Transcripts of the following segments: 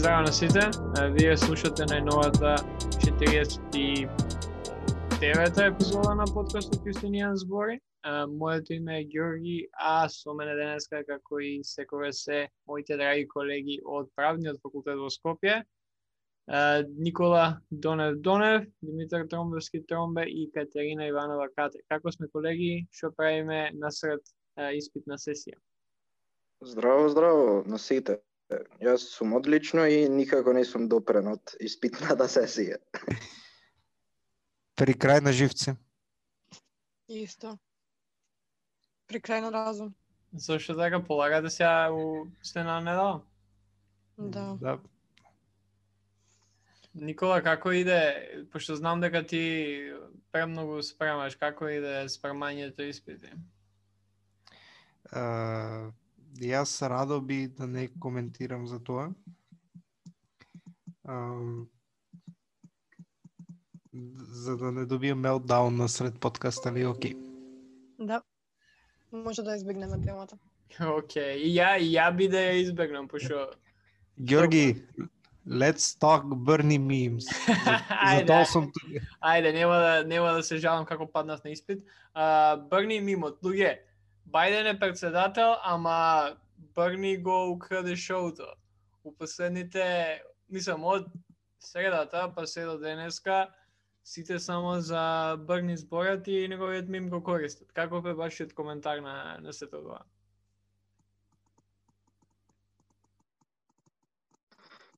Здраво на сите, вие слушате најновата 49-та епизода на подкастот Јустинијан збори. Моето име е Георги, а со мене денеска, како и секогаш се, моите драги колеги од Правниот факултет во Скопје, Никола Донев Донев, Димитар Тромбевски Тромбе и Катерина Иванова Кате. Како сме колеги, што правиме насред испитна сесија? Здраво, здраво на сите. Јас сум одлично и никако не сум допрен од испитната сесија. При крај на живци. Исто. При крај на разум. Зошто така полагате сега у сте на недела? Да. да. Никола, како иде, пошто знам дека ти премногу спремаш, како иде спремањето испити? Uh, јас радо би да не коментирам за тоа. Uh, за да не добием мелтдаун на сред подкаст, али окей. Да. Може да избегнеме темата. Океј, и ја, и ја би да ја избегнам, пошто... Георги, let's talk Bernie memes. За, за сум. Ајде, нема да нема да се жалам како паднав на испит. А, Берни мимот, луѓе, Бајден е председател, ама Брни го украде шоуто. У последните, мислам, од средата па се до денеска, сите само за Брни зборат и неговиот мим го користат. Како е вашиот коментар на, на сето тоа?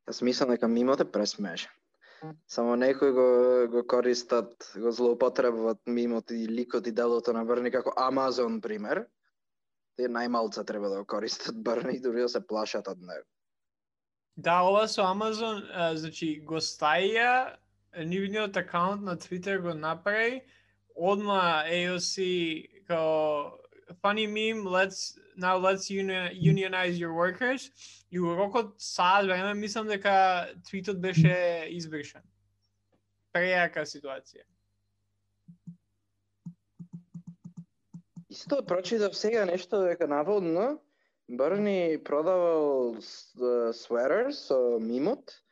Јас мислам дека мимот е пресмешен. Само некои го, го користат, го злоупотребуваат мимот и ликот и делото на Брни како Амазон, пример. Тие најмалца треба да го користат барни, дури да се плашат од него. Да, ова со Амазон, а, значи го стаја, нивниот акаунт на Twitter го направи, одма AOC као funny meme, let's now let's uni unionize your workers. И урокот рокот саат време мислам дека твитот беше избришен. Прејака ситуација. Исто прочитав сега нешто дека наводно Брни продавал sweaters со мимот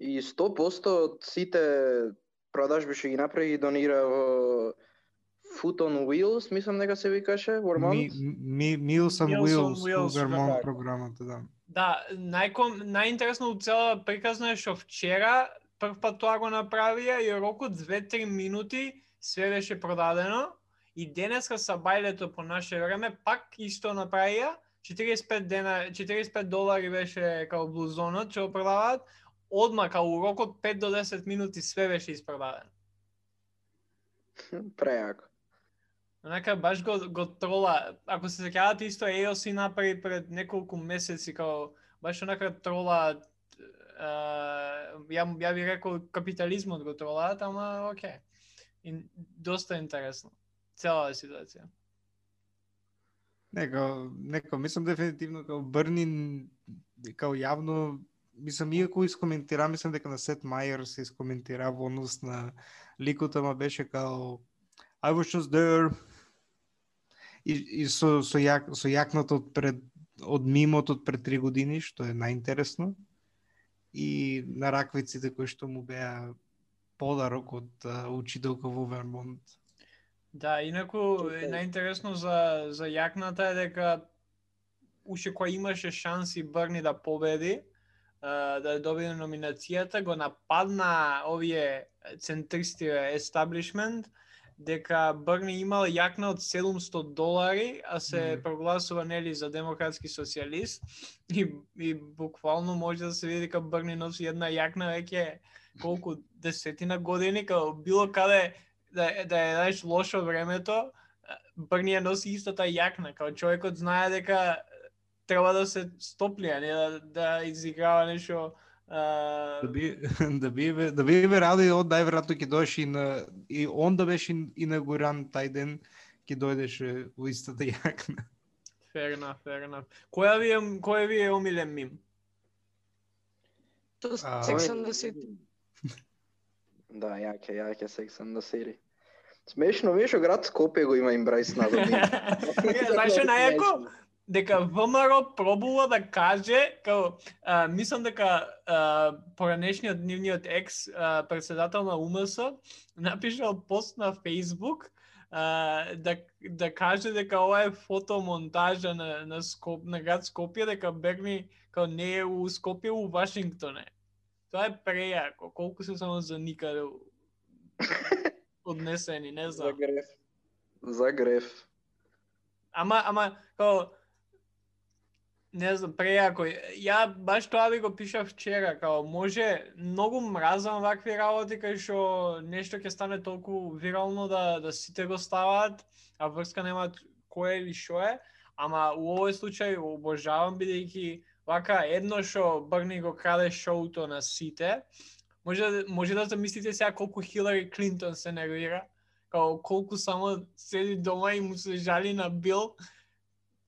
и 100% од сите продажби што ги направи донира во Foot on Wheels, мислам дека се викаше, Вермонт. Ми, ми, Meals on Meals Wheels, Wheels, во Вермонт така. програмата, да. Да, најком, најинтересно од цела приказна е што вчера прв пат тоа го направија и рокот 2-3 минути све беше продадено и денеска са бајлето по наше време пак исто направија 45 дена 45 долари беше као блузонот што продаваат одма као у рокот 5 до 10 минути све беше испродадено. Прејако. Онака баш го, го трола. Ако се сеќавате исто AOC направи пред неколку месеци као баш онака трола uh, ја, ја би рекол капитализмот го тролаат, ама окей. И, доста интересно. Цела ситуација. Неко, неко, мислам дефинитивно као Брни као јавно мислам иако искоментира, мислам дека на Сет Майер се искоментира во однос на ликот, ама беше као I was just there и, и со, со, јак, со јакнато од пред од мимот од пред три години, што е најинтересно. И на раквиците кои што му беа подарок од а, учителка во Вермонт. Да, инаку е најинтересно за за јакната е дека уште која имаше шанси Брни да победи, да добие номинацијата, го нападна овие центристи естаблишмент, дека Брни имал јакна од 700 долари, а се Мгм. прогласува нели за демократски социјалист и, и буквално може да се види дека Брни носи една јакна веќе колку десетина години, као било каде да, е- да е знаеш лошо времето, Брни носи истата јакна, као човекот знае дека треба да се стопли, а не да, да изиграва нешто а, Да би да би да би радо од најверојатно ќе дојдеше и на и он да беше инаугуран тај ден ќе дојдеше во истата јакна. Fair enough, fair enough. Која ви е, кој ви е омилен мим? To А, Sex and the City. Да, јаке, јаке Sex and the City. Смешно, виж, град Скопје го има имбрайс на добри. Знаеш што најако? дека ВМРО пробува да каже, као, а, мислам дека а, поранешниот нивниот екс а, председател на УМС напишал пост на Facebook а, да, да каже дека ова е фотомонтажа на, на, Скоп, на град Скопје, дека Берни као не е у Скопје, у Вашингтон е. Тоа е прејако, колку се само за никаде однесени, не За знам. греф. За греф. Ама, ама, као, не знам, прејако. Ја баш тоа ви го пишав вчера, као може многу мразам вакви работи кај што нешто ќе стане толку вирално да да сите го ставаат, а врска немаат кој е или што е, ама у овој случај обожавам бидејќи вака едно шо Брни го краде шоуто на сите. Може да, може да замислите сега колку Хилари Клинтон се нервира, као колку само седи дома и му се жали на Бил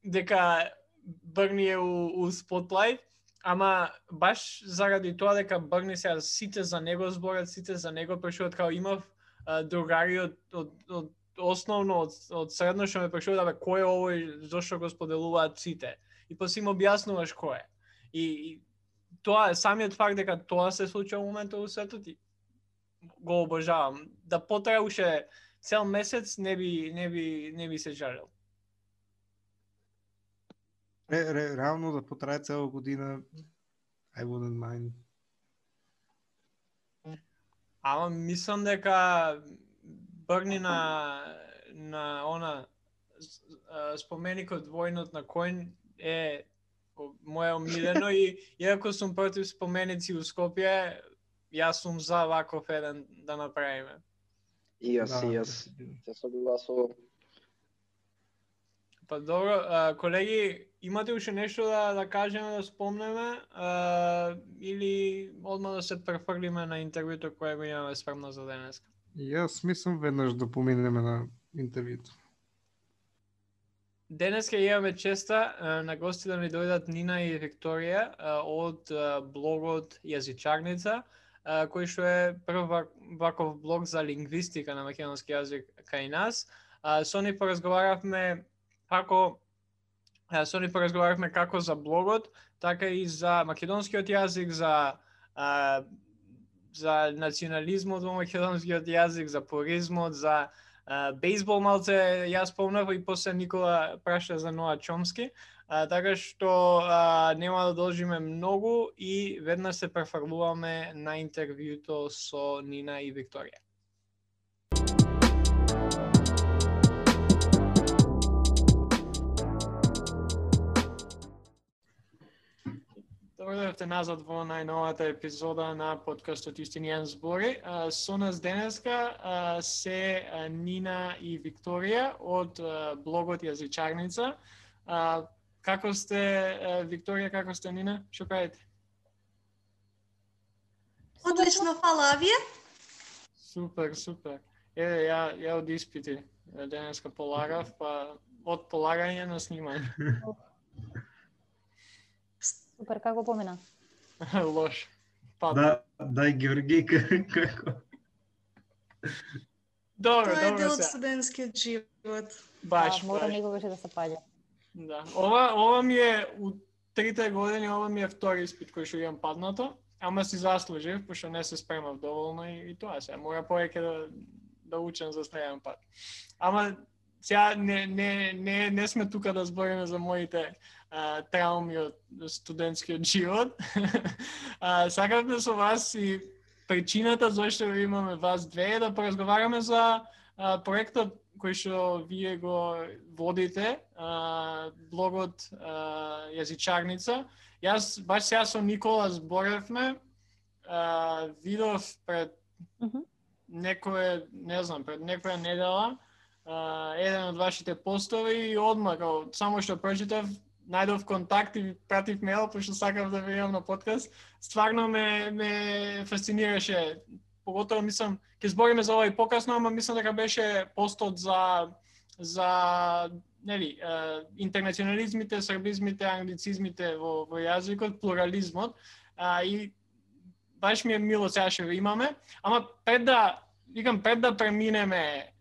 дека Брни е у, у спотлайт, ама баш заради тоа дека Брни сега сите за него зборат, сите за него прашуваат као имав а, другари од, од, од основно од, од средно што ме прашуваат абе кој е овој зошто го споделуваат сите. И после им објаснуваш кој е. И, и тоа е самиот факт дека тоа се случува во моментот во светот и го обожавам. Да потрае уште цел месец не би не би не би се жалел. Ре, ре, реално да потрае цела година, I wouldn't mind. Ама мислам дека Брни на на она споменикот војнот на Коин е о- моje омилено и иако сум против споменици у Скопје, јас сум за ваков еден да направиме. И јас, и јас. Се согласувам. Па добро, а, колеги, имате уште нешто да, да кажеме, да спомнеме, а, или одма да се префрлиме на интервјуто кое го имаме спремно за денеска? Јас мислам веднаш да поминеме на интервјуто. Денес ќе имаме честа на гости да ни дојдат Нина и Викторија од блогот Јазичарница, кој што е прв ваков блог за лингвистика на македонски јазик кај нас. Со нив поразговаравме како со нив поразговаравме како за блогот, така и за македонскиот јазик, за за национализмот во македонскиот јазик, за пуризмот, за бейсбол малце јас спомнав и после Никола праша за Ноа Чомски, а, така што а, нема да должиме многу и веднаш се префрлуваме на интервјуто со Нина и Викторија. Дојдовте назад во најновата епизода на подкастот Истинијан збори. А, Со нас денеска се Нина и Викторија од блогот Јазичарница. Како сте, Викторија, како сте, Нина? Што правите? Одлично, фала, а вие? Супер, супер. Еве, ја, ја од испити денеска полагав, па од полагање на снимање. Супер, како помина? Лош. Па, Да, дај Георги како. добро, Тоа е добро дел од студентскиот живот. Баш, да, мора и да се паѓа. Да. Ова, ова ми е, у трите години, ова ми е втори испит кој што имам паднато, ама си заслужив, пошто не се спремав доволно и, и тоа се. Мора повеќе да, да учам за следен пат. Ама сега не, не, не, не сме тука да збориме за моите а, трауми од студентскиот живот. а, сакавме со вас и причината зашто ви имаме вас две е да поразговараме за а, проектот кој што вие го водите, а, блогот а, Јазичарница. Јас баш сега со Никола зборевме, а, видов пред некое, не знам, пред некоја недела, а, еден од вашите постови и одма, као, само што прочитав, најдов контакт и пратив мејл, пошто сакав да ве имам на подкаст. Стварно ме, ме фасцинираше. Поготово мислам, ќе збориме за ова и покасно, ама мислам дека беше постот за за нели, интернационализмите, србизмите, англицизмите во, во јазикот, плурализмот. А, и баш ми е мило сега што имаме. Ама пред да, викам, пред да преминеме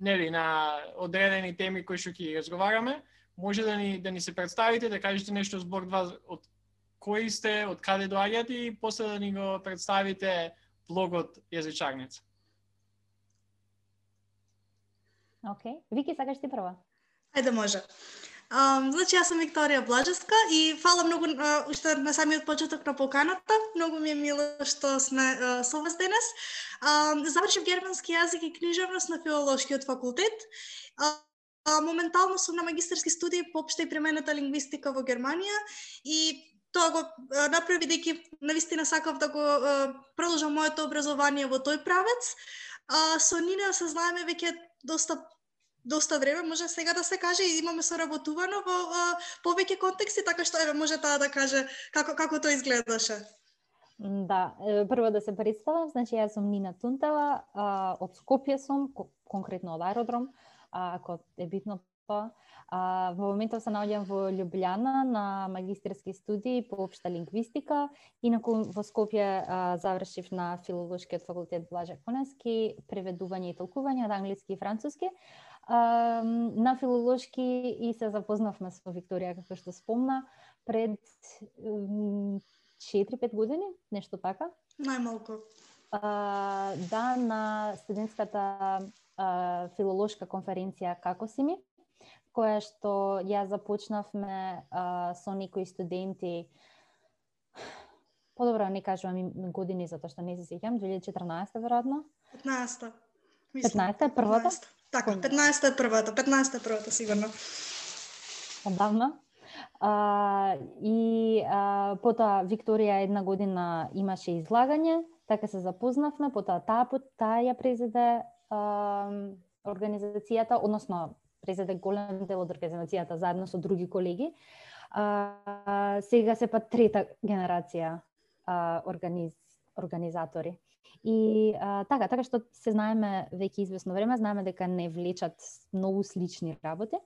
нели, на одредени теми кои што ќе ги разговараме, може да ни да ни се представите, да кажете нешто збор два од кои сте, од каде доаѓате и после да ни го представите блогот Јазичарница. Океј. Вики, сакаш ти прва? Ајде може. Um, значи, јас сум Викторија Блажевска и фала многу uh, уште на самиот почеток на поканата. Многу ми е мило што сме uh, со вас денес. Um, завршив германски јазик и книжевност на филолошкиот факултет. Uh, моментално сум на магистерски студии по општа и премената лингвистика во Германија и тоа го uh, направи бидејќи навистина сакав да го uh, продолжам моето образование во тој правец. Uh, со Нина се знаеме веќе доста доста време, може сега да се каже и имаме соработувано во а, повеќе контексти, така што еве може таа да каже како како тоа изгледаше. Да, прво да се представам, значи јас сум Нина Тунтела, а, од Скопје сум, конкретно од аеродром, а, ако е битно тоа. А, во моментов се наоѓам во Лјубљана на магистерски студии по општа лингвистика. Инаку во Скопје а, завршив на филолошкиот факултет Блаже Конески, преведување и толкување од англиски и француски на филолошки и се запознавме со Викторија, како што спомна, пред 4-5 години, нешто така. Најмалку. А, да, на студентската а, филолошка конференција Како си ми, која што ја започнавме а, со некои студенти Подобро не кажувам години затоа што не се сеќам, 2014 веројатно. 15 15 е првата? 15. Така, 15 е првата, 15 е првата сигурно. Одавна. А, и а, потоа Викторија една година имаше излагање, така се запознавме, потоа таа таа ја презеде а, организацијата, односно презеде голем дел од организацијата заедно со други колеги. А, сега се па трета генерација а, организ, организатори. И а, така, така што се знаеме веќе известно време, знаеме дека не влечат многу слични работи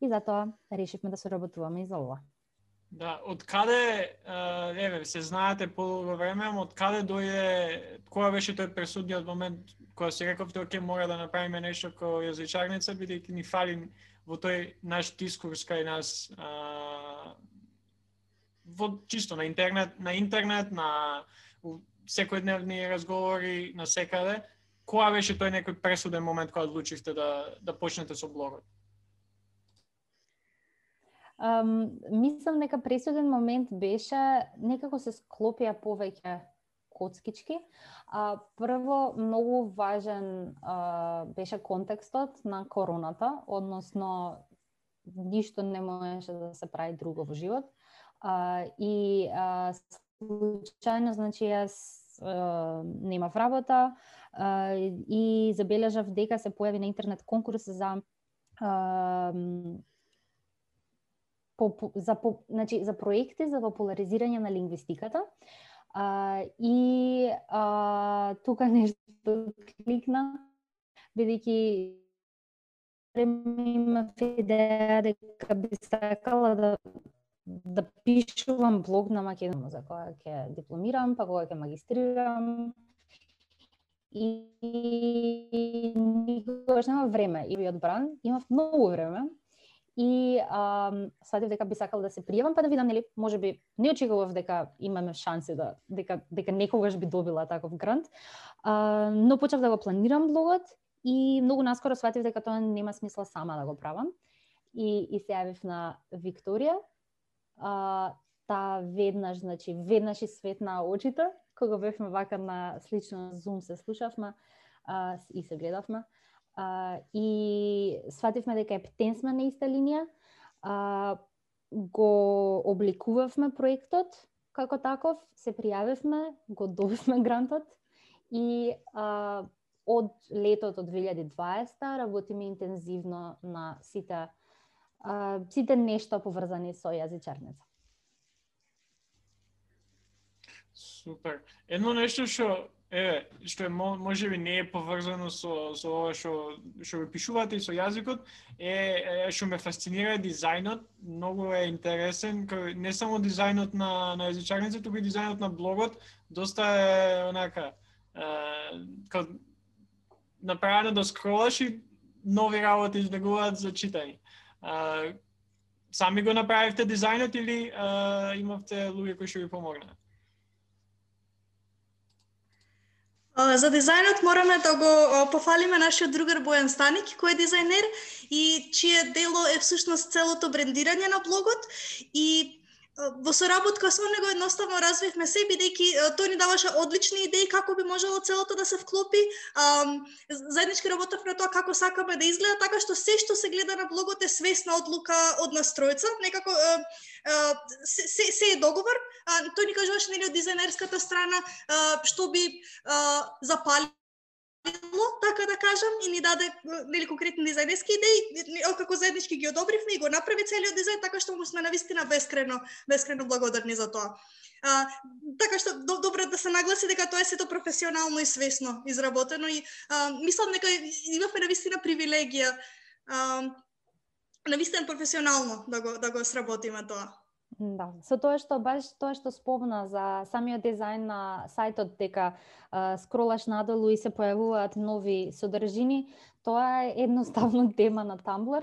и затоа решивме да се работуваме и за ова. Да, од каде, еве, се знаете по време, од каде дојде, која беше тој пресудниот момент кога се рековте, оке, мора да направиме нешто како јазичарница, бидејќи ни фали во тој наш дискурс кај нас, а, во чисто на интернет, на интернет, на секојдневни разговори на секаде, која беше тој некој пресуден момент кога одлучивте да, да почнете со блогот? Um, мислам дека пресуден момент беше некако се склопија повеќе коцкички. А, прво, многу важен а, беше контекстот на короната, односно ништо не можеше да се прави друго во живот. А, и а, случајно, значи јас немав работа и забележав дека се појави на интернет конкурс за по, за по, значи за проекти за популаризирање на лингвистиката. А, и а, тука нешто кликна, бидејќи имав идеја дека би сакала да да пишувам блог на македонски за која ќе дипломирам, па кога ќе магистрирам. И, и никогаш нема време. И би одбран, имав многу време. И а, сватив дека би сакал да се пријавам, па да видам, нели, може би не очекував дека имаме шанси да дека дека некогаш би добила таков грант. А, но почав да го планирам блогот и многу наскоро сватив дека тоа нема смисла сама да го правам. И, и се јавив на Викторија, а, та веднаш, значи, веднаш и светна очите, кога бевме вака на слично Zoom се слушавме а, и се гледавме. А, и свативме дека е птенсме на иста линија. А, го обликувавме проектот како таков, се пријавивме, го добивме грантот и а, од летото 2020 работиме интензивно на сите а, сите нешто поврзани со јазичарница. Супер. Едно нешто што е што е може би не е поврзано со со ова што што ви пишувате и со јазикот е, е што ме фасцинира дизајнот, многу е интересен, кај не само дизајнот на на јазичарница, туку и дизајнот на блогот, доста е онака е, кај направено да скролаш и нови работи да излегуваат за читање. А, сами го направивте дизајнот или а, имавте луѓе кои што ви помогнаа? За дизајнот мораме да го пофалиме нашиот другар Бојан Станик, кој е дизајнер и чие дело е всушност целото брендирање на блогот и во соработка со него едноставно развивме се бидејќи тој ни даваше одлични идеи како би можело целото да се вклопи. А, заеднички работевме на тоа како сакаме да изгледа, така што се што се гледа на блогот е свесна одлука од нас тројца, некако се, се, се е договор. Тој ни кажуваше нели од дизајнерската страна што би запали така да кажам, и ни даде нели конкретни дизајнерски идеи, како заеднички ги одобривме и го направи целиот дизајн, така што му сме навистина бескрено, бескрено благодарни за тоа. А, така што до, добро да се нагласи дека тоа е сето професионално и свесно изработено и а, мислам дека имавме навистина привилегија а, навистина професионално да го да го сработиме тоа. Да, со тоа што баш тоа што спомна за самиот дизајн на сајтот дека а, скролаш надолу и се појавуваат нови содржини, тоа е едноставно тема на Tumblr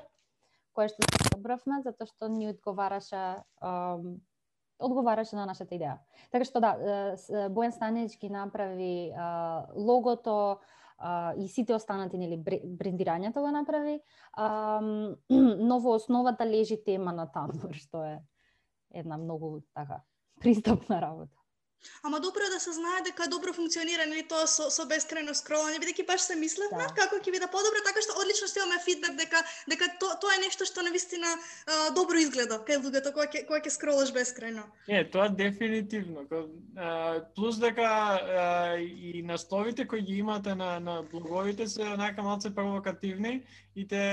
која што се собравме затоа што ни одговараше ам, одговараше на нашата идеја. Така што да, е, Бојан Станич ги направи а, логото а, и сите останати нели брендирањето го направи. Ам, ново основата лежи тема на Tumblr што е една многу така пристапна работа. Ама добро е да се знае дека добро функционира нели тоа со со бескрајно скролање, бидејќи баш се мислевме Да. како ќе биде подобро, така што одлично што имаме фидбек дека дека то, тоа е нешто што навистина а, добро изгледа кај луѓето кога ќе кога ќе скролаш бескрајно. Е, тоа дефинитивно. А, Плюс дека а, и насловите кои ги имате на, на блоговите се онака малце провокативни и те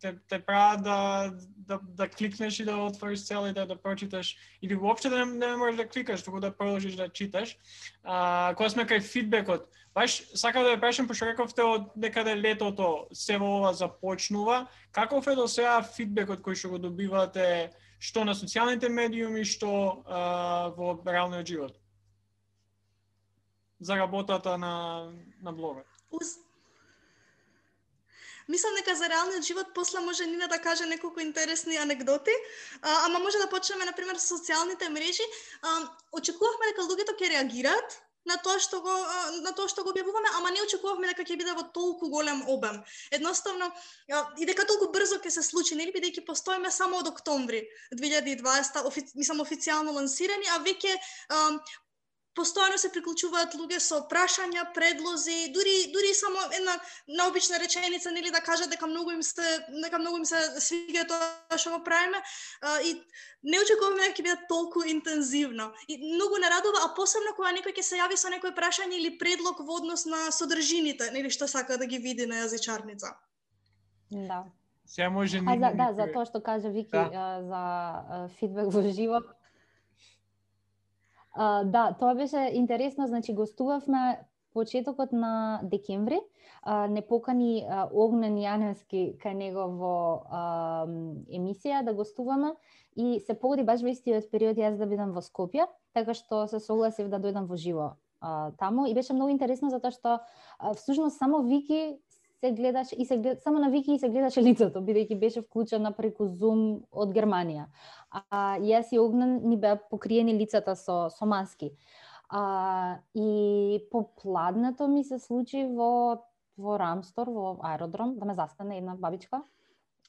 те, те прават да, да, да кликнеш и да отвориш цел и да, да прочиташ или воопште да не, не можеш да кликаш, туку да продолжиш да читаш. А, кога сме кај фидбекот, баш сакам да ве прашам, пошто рековте од некаде летото се во ова започнува, каков е до сега фидбекот кој што го добивате што на социјалните медиуми, што а, во реалниот живот? За работата на, на блогот. Мислам дека за реалниот живот после може Нина да каже неколку интересни анекдоти, а, ама може да почнеме на пример со социјалните мрежи. А, очекувавме дека луѓето ќе реагираат на тоа што го на тоа што го објавуваме, ама не очекувавме дека ќе биде во толку голем обем. Едноставно и дека толку брзо ќе се случи, нели бидејќи постоиме само од октомври 2020, офи, мислам официјално лансирани, а веќе постојано се приклучуваат луѓе со прашања, предлози, дури дури само една наобична реченица нели да кажат дека многу им се дека многу им се свига тоа што го правиме а, и не очекуваме дека ќе биде толку интензивно. И многу не радува, а посебно кога некој ќе се јави со некој прашање или предлог во однос на содржините, нели што сака да ги види на јазичарница. Да. Сега може А за, Нина да, за тоа што кажа Вики Да. за фидбек во живо. А, да, тоа беше интересно, значи гостувавме почетокот на декември, а, не покани а, Огнен Јаневски кај него во а, емисија да гостуваме. И се погоди баш во истиот период јас да бидам во Скопје, така што се согласив да дојдам во живо а, таму. И беше многу интересно затоа што а, всушност само Вики се гледаш и се глед, само на Вики и се гледаше лицето бидејќи беше вклучена преку Zoom од Германија. А јас и Огнен ни беа покриени лицата со со маски. А, и попладнето ми се случи во во Рамстор, во аеродром, да ме застане една бабичка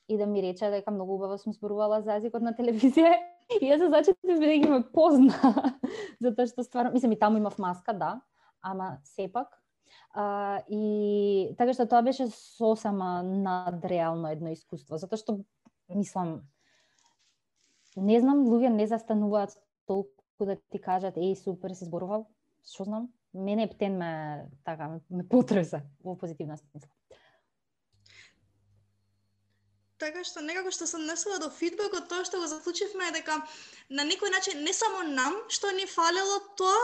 и да ми рече дека многу убаво сум зборувала за езикот на телевизија. И јас се зачетив бидејќи ме позна, затоа што стварно, мислам и таму имав маска, да, ама сепак. А, и така што тоа беше сосема надреално едно искуство, затоа што мислам не знам, луѓе не застануваат толку да ти кажат еј супер си зборувал, што знам, мене ептен ме така ме, ме потреса во позитивна смисла. Така што некако што се однесува до фидбекот, тоа што го заклучивме е дека на некој начин не само нам што ни фалело тоа,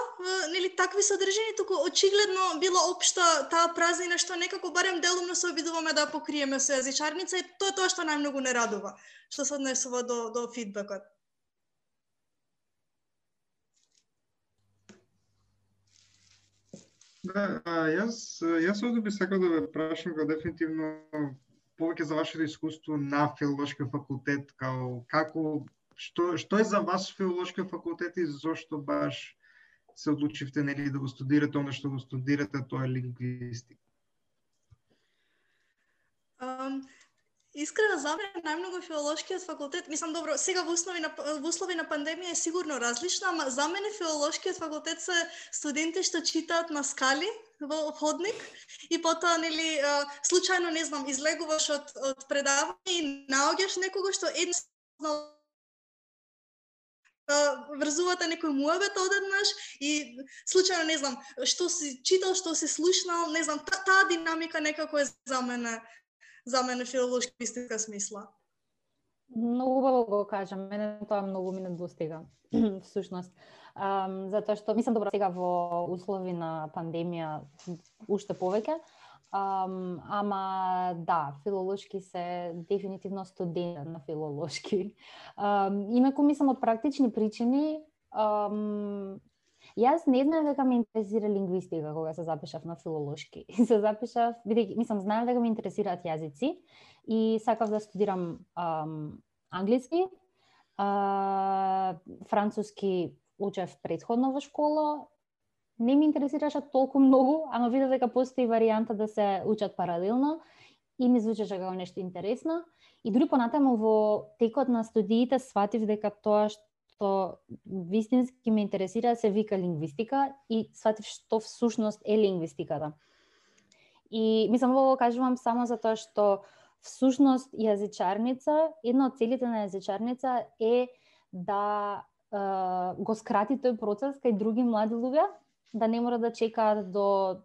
нели такви содржини, туку очигледно била општа таа празнина што некако барем делумно се обидуваме да покриеме со јазичарница и тоа е тоа што најмногу не радува, што се однесува до до фидбекот. Да, а, јас јас овде би сакал да ве прашам кога дефинитивно повеќе за вашето искуство на филолошкиот факултет, као како што што е за вас филолошкиот факултет и зошто баш се одлучивте нели да го студирате она што го студирате, тоа е лингвистика? Um, Искрено да за мене најмногу филолошкиот факултет, мислам добро, сега во услови на во услови на пандемија е сигурно различно, ама за мене филолошкиот факултет се студенти што читаат на скали во ходник и потоа нели случајно не знам излегуваш од од предавање и наоѓаш некого што едно врзувате некој муабет одеднаш и случајно не знам што си читал, што си слушнал, не знам таа та динамика некако е за мене за мене филолошки истинска смисла. Многу убаво го кажам, мене тоа многу ми недостига, всушност. Um, затоа што, мислам, добро, сега во услови на пандемија уште повеќе, Um, ама да, филолошки се дефинитивно студент на филолошки. Um, инаку мислам од практични причини, um, Јас не знаев дека ме интересира лингвистика кога се запишав на филолошки. се запишав, бидејќи мислам знаев дека ме интересираат јазици и сакав да студирам ам, англиски, а, француски учев предходно во школа, не ми интересираше толку многу, ама видов дека постои варијанта да се учат паралелно и ми звучеше како нешто интересно. И дури понатаму во текот на студиите сватив дека тоа што што вистински ме интересира да се вика лингвистика и сватив што всушност е лингвистиката. И мислам ово го кажувам само затоа што всушност јазичарница, една од целите на јазичарница е да е, го скрати тој процес кај други млади луѓе, да не мора да чекаат до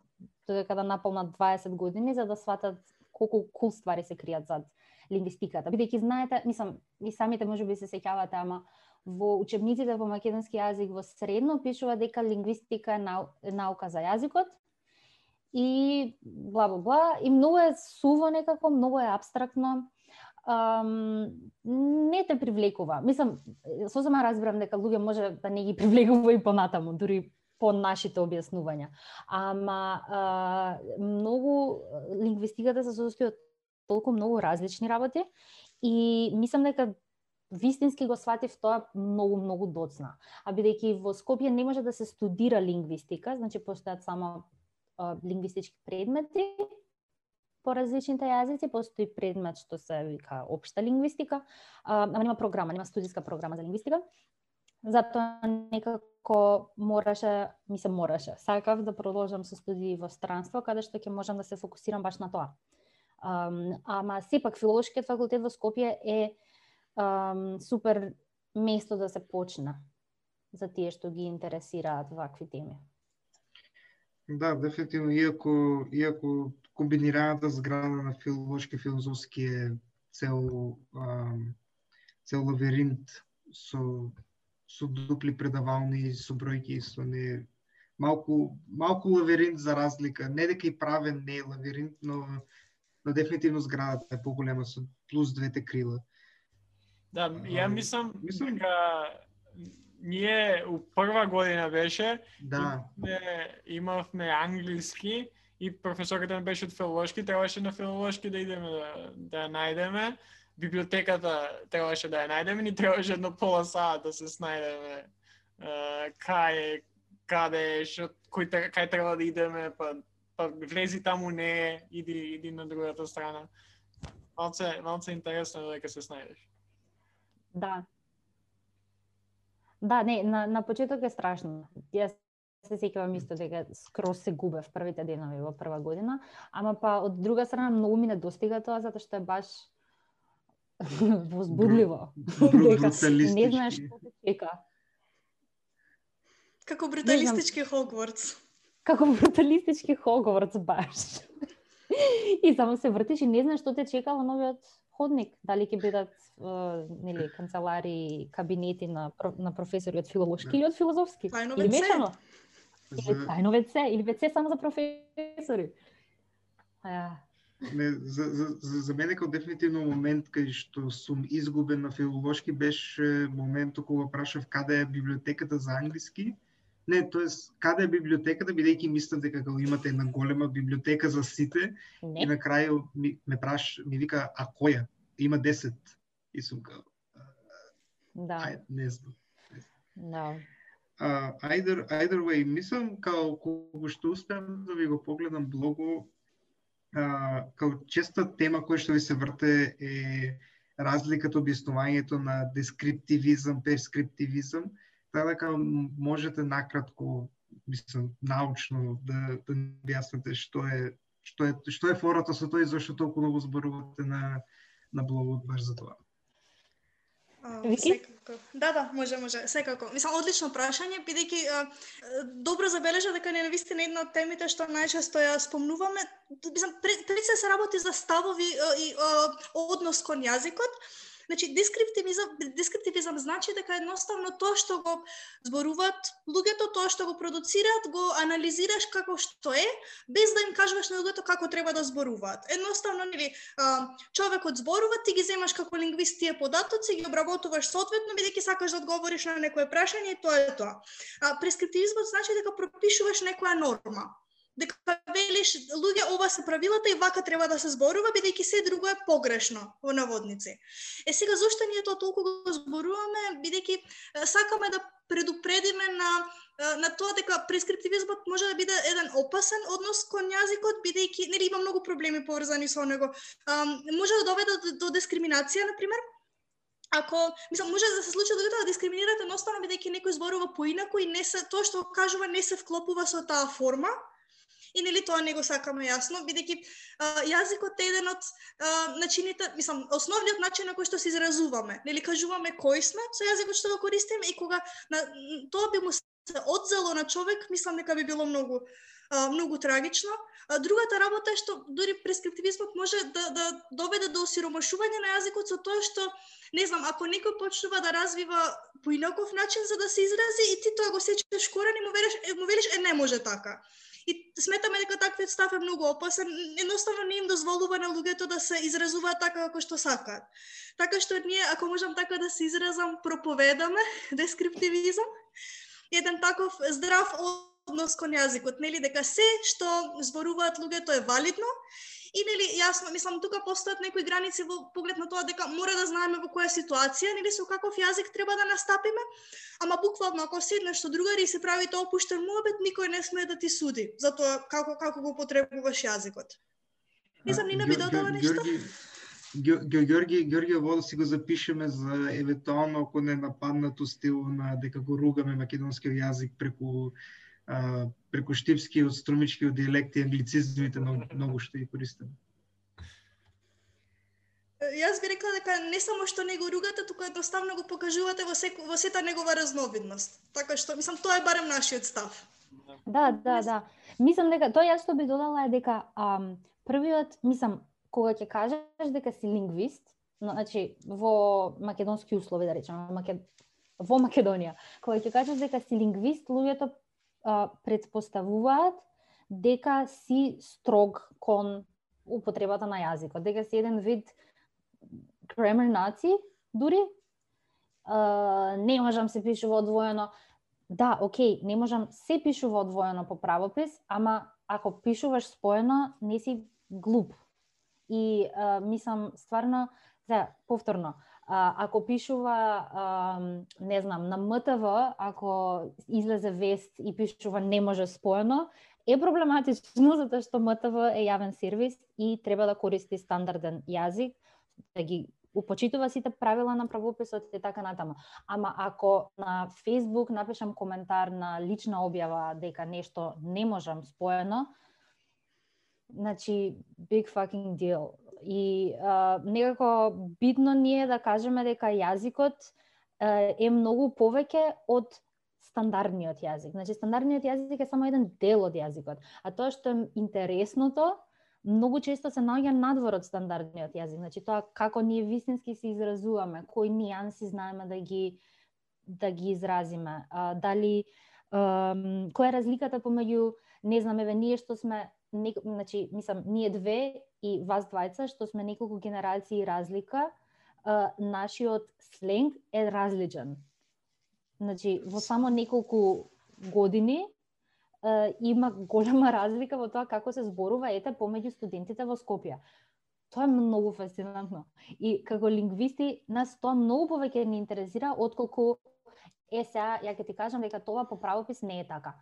додека да наполнат 20 години за да сватат колку кул ствари се кријат зад лингвистиката. Бидејќи знаете, мислам, и самите можеби се сеќавате, ама во учебниците по македонски јазик во средно пишува дека лингвистика е, нау, наука за јазикот и бла бла бла и многу е суво некако, многу е абстрактно. Um, не те привлекува. Мислам, сосема разбирам дека луѓе може да не ги привлекува и понатаму, дури по нашите објаснувања. Ама а, многу лингвистиката се состои од толку многу различни работи и мислам дека вистински го сватив тоа многу многу доцна. А бидејќи во Скопје не може да се студира лингвистика, значи постојат само а, лингвистички предмети по различните јазици, постои предмет што се вика општа лингвистика, а, ама нема програма, нема студиска програма за лингвистика. Затоа некако мораше, ми се мораше, сакав да продолжам со студии во странство, каде што ќе можам да се фокусирам баш на тоа. А, ама сепак филолошкиот факултет во Скопје е um, супер место да се почне за тие што ги интересираат вакви теми. Да, дефинитивно, иако, иако комбинираната зграда на филолошки филозофски е цел, ам, цел лавиринт со, со дупли предавални, со бројки, со не малку малку лавиринт за разлика. Не дека и правен не е лавиринт, но но дефинитивно зградата е поголема со плюс двете крила. Да, ја мислам, мислам дека ние у прва година беше, да. имавме, имавме англиски и професорката не беше од филолошки, требаше на филолошки да идеме да, да најдеме. Библиотеката требаше да ја најдеме, ни требаше едно пола саат да се снајдеме uh, кај каде што кој кај треба да идеме, па па влези таму не, иди иди на другата страна. Малце малце интересно дека се снајдеш. Да. Да, не, на, на почеток е страшно. Јас се сеќавам исто дека скроз се губев првите денови во прва година, ама па од друга страна многу ми недостига тоа затоа што е баш возбудливо. дека не знаеш што те чека. Како бруталистички Хогвартс. Како бруталистички Хогвартс баш. и само се вртиш и не знаеш што те чека во новиот ходник, дали ќе бидат нели канцелари, кабинети на на професори од филолошки или од филозофски. Тајно или мешано. Или тајно ВЦ, или ВЦ само за професори. А, Не, за, за, за, за мене како дефинитивно момент кај што сум изгубен на филолошки беше моментот кога прашав каде е библиотеката за англиски Не, тоест, каде е библиотеката, бидејќи мислам дека кога имате една голема библиотека за сите, Не. и на крај ми, ме праш, ми вика, а која? Има 10. И сум као, Да, ај, не знам. да. Uh, either, either way, мислам као кога што успеам да ви го погледам блогу, uh, као честа тема која што ви се врте е разликата објаснувањето на дескриптивизам, перскриптивизам, така дека можете накратко, мислам, научно да, да објасните што е што е што е фората со тоа и зашто толку многу зборувате на на блогот баш за тоа. Вики? Секако. Да, да, може, може, секако. Мислам, одлично прашање, бидејќи добро забележа дека не навистина една од темите што најчесто ја спомнуваме, мислам, пред, пред се се работи за ставови и однос кон јазикот, Значи, дескриптивизам, дескриптивизам значи дека едноставно тоа што го зборуваат луѓето, тоа што го продуцираат, го анализираш како што е, без да им кажуваш на луѓето како треба да зборуваат. Едноставно, нели, човекот зборува, ти ги земаш како лингвист тие податоци, ги обработуваш соодветно, бидејќи сакаш да одговориш на некое прашање и тоа е тоа. А, прескриптивизмот значи дека пропишуваш некоја норма дека велиш луѓе ова се правилата и вака треба да се зборува бидејќи се друго е погрешно во наводници. Е сега зошто ние тоа толку го зборуваме бидејќи сакаме да предупредиме на на тоа дека прескриптивизмот може да биде еден опасен однос кон јазикот бидејќи нели има многу проблеми поврзани со него. Може да доведе до, до дискриминација на пример ако мислам може да се случи да луѓето да дискриминираат едноставно бидејќи некој зборува поинаку и не се тоа што кажува не се вклопува со таа форма и нели тоа не го сакаме јасно, бидејќи јазикот е еден од начините, мислам, основниот начин на кој што се изразуваме. Нели кажуваме кој сме со јазикот што го користиме и кога на, тоа би му се одзело на човек, мислам дека би било многу а, многу трагично. А, другата работа е што дури прескриптивизмот може да, да доведе до осиромашување на јазикот со тоа што не знам, ако некој почнува да развива поинаков начин за да се изрази и ти тоа го сечеш корен и му велиш, му велиш е не може така. И сметаме дека таквиот став е многу опасен, едноставно не им дозволува на луѓето да се изразуваат така како што сакаат. Така што ние, ако можам така да се изразам, проповедаме дескриптивизам, еден таков здрав однос кон јазикот, нели? Дека се што зборуваат луѓето е валидно И нели јасно, мислам тука постојат некои граници во поглед на тоа дека мора да знаеме во која ситуација, нели со каков јазик треба да настапиме, ама буквално ако седнеш со другари и се прави тоа опуштен муабет, никој не смее да ти суди за тоа како како го потребуваш јазикот. Не знам, Нина би додала нешто? Ѓорги, Ѓорги, ово да си го запишеме за евентуално ако не нападнато стил на дека го ругаме македонскиот јазик преку а, преку штипскиот, струмичкиот дијалект и англицизмите многу, многу што ги користиме. Јас би рекла дека не само што не го ругате, туку едноставно го покажувате во, секу, во сета негова разновидност. Така што, мислам, тоа е барем нашиот став. Да, да, да. Мислам дека тоа јас што би додала е дека ам, првиот, мислам, кога ќе кажеш дека си лингвист, значи во македонски услови да речеме, Макед... во Македонија, кога ќе кажеш дека си лингвист, луѓето а, предпоставуваат дека си строг кон употребата на јазикот, дека си еден вид grammar наци, дури, а, не можам се пишува одвоено, Да, окей, не можам се пишува одвоено по правопис, ама ако пишуваш споено, не си глуп. И а, мислам, стварно, за повторно, ако пишува, а, не знам, на МТВ, ако излезе вест и пишува не може споено, е проблематично затоа што МТВ е јавен сервис и треба да користи стандарден јазик, да ги упочитува сите правила на правописот и така натаму. Ама ако на Facebook напишам коментар на лична објава дека нешто не можам споено, значи big fucking deal. И а, некако битно ни е да кажеме дека јазикот а, е многу повеќе од стандардниот јазик. Значи стандардниот јазик е само еден дел од јазикот, а тоа што е интересното многу често се наоѓа надвор од стандардниот јазик. Значи тоа како ние вистински се изразуваме, кои нијанси знаеме да ги да ги изразиме. А, дали ам, која е разликата помеѓу не знам еве ние што сме не, значи мислам ние две и вас двајца што сме неколку генерации разлика, а, нашиот сленг е различен. Значи во само неколку години а, има голема разлика во тоа како се зборува ете помеѓу студентите во Скопје. Тоа е многу фасцинантно. И како лингвисти нас тоа многу повеќе ни интересира отколку е сега ја ќе ти кажам дека тоа по правопис не е така.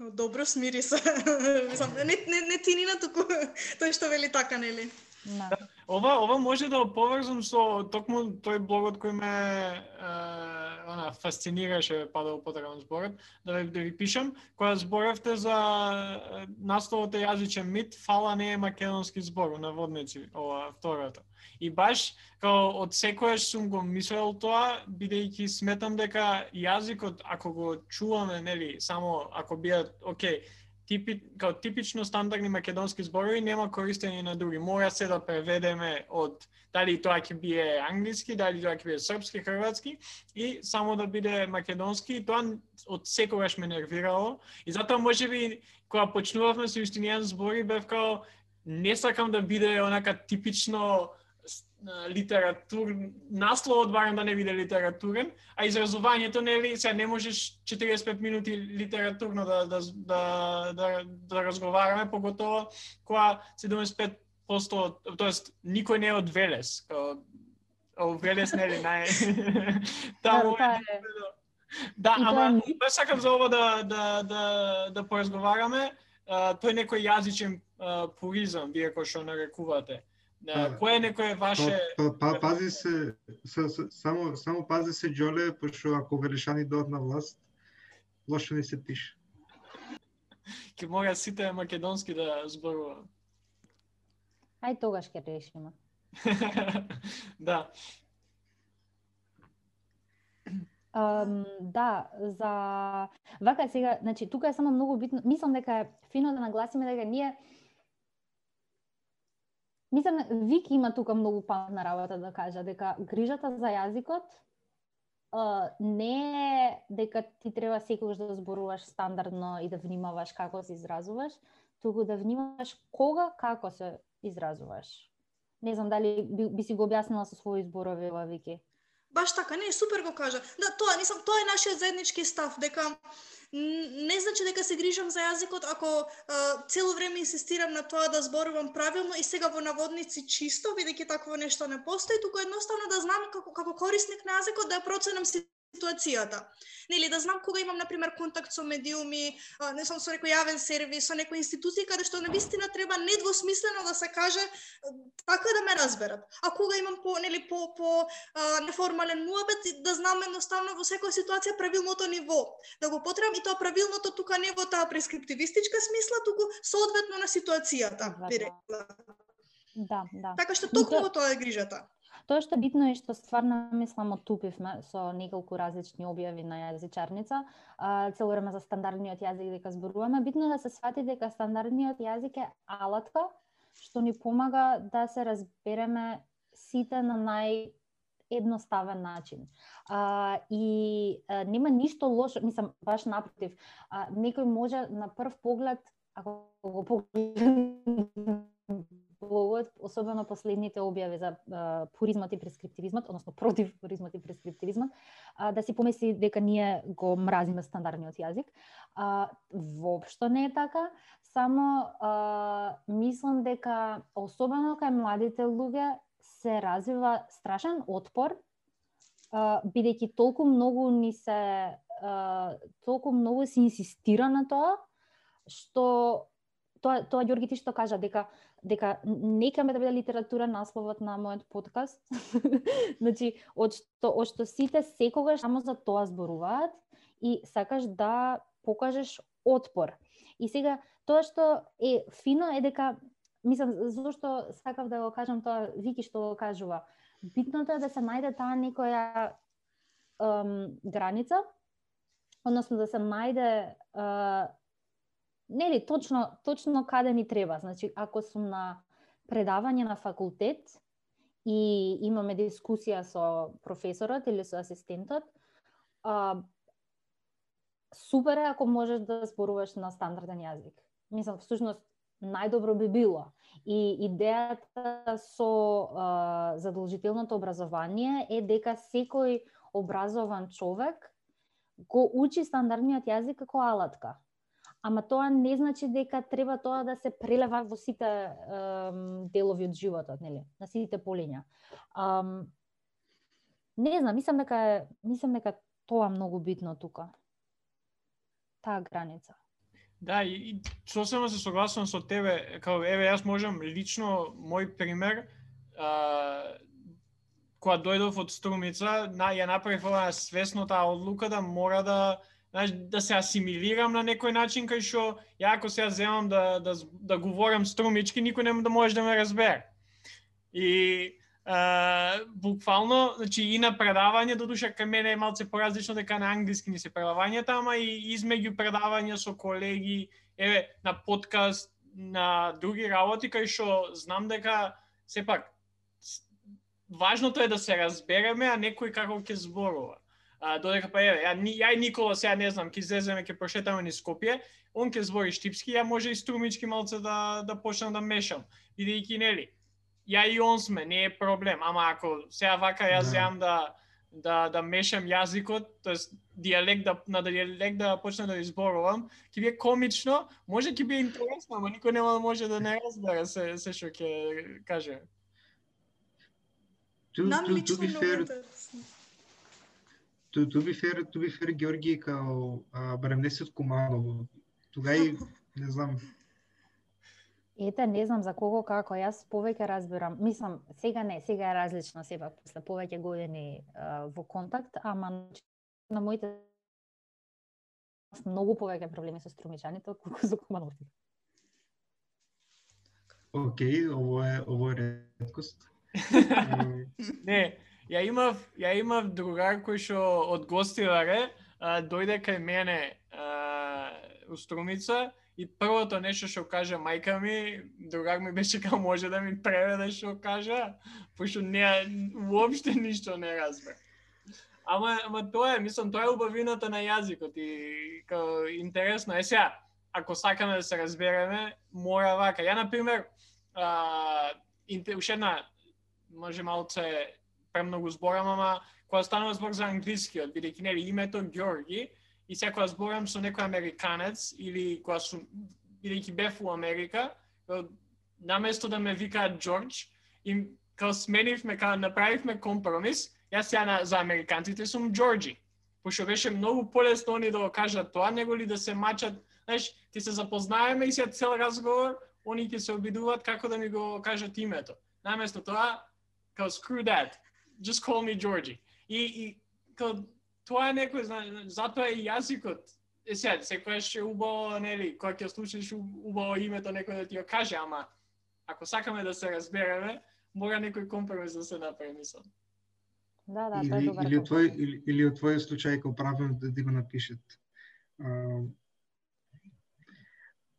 Добро смири се. Мислам, не, не, не тинина, туку тој што вели така, нели? Да. Ова ова може да поврзам со токму тој блогот кој ме е, она фасцинираше па да употребам зборот, да ви, да ви пишам, кога зборавте за е, насловот е јазичен мит, фала не е македонски збор, наводници, ова втората. И баш као од секојаш сум го мислел тоа, бидејќи сметам дека јазикот ако го чуваме, нели, само ако биат, окей, типи, као типично стандардни македонски зборови нема користење на други. Мора се да преведеме од дали тоа ќе бие англиски, дали тоа ќе бие српски, хрватски и само да биде македонски. Тоа од секогаш ме нервирало и затоа можеби кога почнувавме со истинијан збори бев као не сакам да биде онака типично литератур, насловот барем да не биде литературен, а изразувањето нели се не можеш 45 минути литературно да да да да, да разговараме, поготово кога 75% тоест никој не е од Велес, као о Велес нели нај таму Да, е Да, тоа ама баш сакам за ова да да да да поразговараме. Тој некој јазичен а, пуризам, вие кој што нарекувате. Да. кој е некое ваше Па, па, па, пази се, се, се, само, само пази се Џоле, пошто ако велишани дојдат на власт, лошо не се пише. ќе мора сите македонски да зборува. Ај тогаш ќе решиме. да. Um, да, за вака сега, значи тука е само многу битно, мислам дека е фино да нагласиме дека ние Мислам, Вики има тука многу паметна работа да кажа, дека грижата за јазикот Uh, не е дека ти треба секогаш да зборуваш стандардно и да внимаваш како се изразуваш, туку да внимаваш кога, како се изразуваш. Не знам дали би, би си го објаснила со своји зборови ова Вики. Баш така, не, супер го кажа. Да, тоа, нисам, тоа е нашиот заеднички став, дека не значи дека се грижам за јазикот ако а, цело време инсистирам на тоа да зборувам правилно и сега во наводници чисто, бидејќи такво нешто не постои, туку едноставно да знам како, како корисник на јазикот да ја проценам ситуацијата. Нели да знам кога имам на пример контакт со медиуми, не сум со некој јавен сервис, со некој институција каде што навистина треба недвосмислено да се каже така да ме разберат. А кога имам по нели по по а, неформален муабет да знам едноставно во секоја ситуација правилното ниво. Да го потребам и тоа правилното тука не во таа прескриптивистичка смисла, туку соодветно на ситуацијата, би Да, рекла. Да, да. Така што И токму тоа е грижата. Тоа што е битно е што стварно мислам отупивме со неколку различни објави на јазичарница, цело време за стандардниот јазик дека зборуваме, битно е да се свати дека стандардниот јазик е алатка што ни помага да се разбереме сите на нај едноставен начин. А, и а, нема ништо лошо, мислам, баш напротив, а, некој може на прв поглед, ако го погледне блогот, особено последните објави за а, пуризмот и прескриптивизмот, односно против пуризмот и прескриптивизмот, а, да си помисли дека ние го мразиме стандардниот јазик. А, воопшто не е така, само а, мислам дека особено кај младите луѓе се развива страшен отпор а, бидејќи толку многу ни се а, толку многу се инсистира на тоа што тоа тоа Ѓорги ти што кажа дека дека нека ме да биде литература насловот на мојот подкаст. значи од што од што сите секогаш само за тоа зборуваат и сакаш да покажеш отпор. И сега тоа што е фино е дека мислам зошто сакав да го кажам тоа Вики што го кажува. Битното е да се најде таа некоја ем, граница, односно да се најде е, нели точно точно каде ми треба. Значи ако сум на предавање на факултет и имаме дискусија со професорот или со асистентот, а, супер е ако можеш да зборуваш на стандарден јазик. Мислам, всушност најдобро би било. И идејата со а, задолжителното образование е дека секој образован човек го учи стандардниот јазик како алатка. Ама тоа не значи дека треба тоа да се прелева во сите ем, делови од животот, нели? На сите полиња. Ам, не знам, мислам дека мислам дека тоа многу битно тука. Таа граница. Да, и, и сосема се согласувам со тебе, као еве јас можам лично мој пример а, кога дојдов од Струмица, на, ја направив оваа свесно таа одлука да мора да знаеш, да се асимилирам на некој начин кај што ја ако се земам да, да, да говорам струмички, никој нема да може да ме разбере. И а, буквално, значи и на предавање, додуша кај мене е малце поразлично дека на англиски не се предавањата, ама и измеѓу предавања со колеги, еве на подкаст, на други работи кај што знам дека сепак важното е да се разбереме, а некој како ќе зборува. А, додека па еве, ја, ја и Никола сега не знам, ќе излеземе, ќе прошетаме низ Скопје, он ќе збори штипски, ја може и струмички малце да да почнам да мешам, бидејќи нели, ја и он сме, не е проблем, ама ако сега вака јас Да. земам да да да мешам јазикот, тоест дијалект да на дијалект да почнам да изборувам, ќе биде комично, може ќе биде интересно, ама никој нема да може да не разбере се се што ќе каже. To, Нам to лично fair, интересно. To, to be fair, to be fair, Георги, као а, барем не си од Куманово. Тога и, не знам, Ете, не знам за кого како, јас повеќе разбирам. Мислам, сега не, сега е различно, сепак после повеќе години а, во контакт, ама на моите многу повеќе проблеми со струмичаните отколку со кумановците. окей, ово е, ово е редкост. Не, ја имав, ја имав другар кој што од гостиларе дојде кај мене а, у Струмица и првото нешто што кажа мајка ми, другар ми беше како може да ми преведе што кажа, пошто не воопште ништо не разбра. Ама, ама тоа е, мислам, тоа е убавината на јазикот и као интересно е сега, ако сакаме да се разбереме, мора вака. Ја, например, а, уште една може малце премногу зборам, ама кога станува збор за англискиот, бидејќи нели името Ѓорги, и сега кога зборам со некој американец или кога сум бидејќи бев у Америка, наместо да ме викаат Џорџ, им као сменивме, као направивме компромис, јас ја на, за американците сум Џорџи. Пошто беше многу полесно они да го кажат тоа, него ли да се мачат, знаеш, ти се запознаеме и се цел разговор, они ќе се обидуваат како да ми го кажат името. Наместо тоа, као screw that, just call me Georgie. И, и као, тоа е некој, зна, затоа е и јазикот. Е сега, секојаш ќе убаво, нели, кога ќе слушаш у- убаво името некој да ти го каже, ама ако сакаме да се разбереме, мора некој компромис да се направи, мислам. Да, да, тоа е или, добар или, од твој, или, или од твој случај као правилно да ти го напишет. А,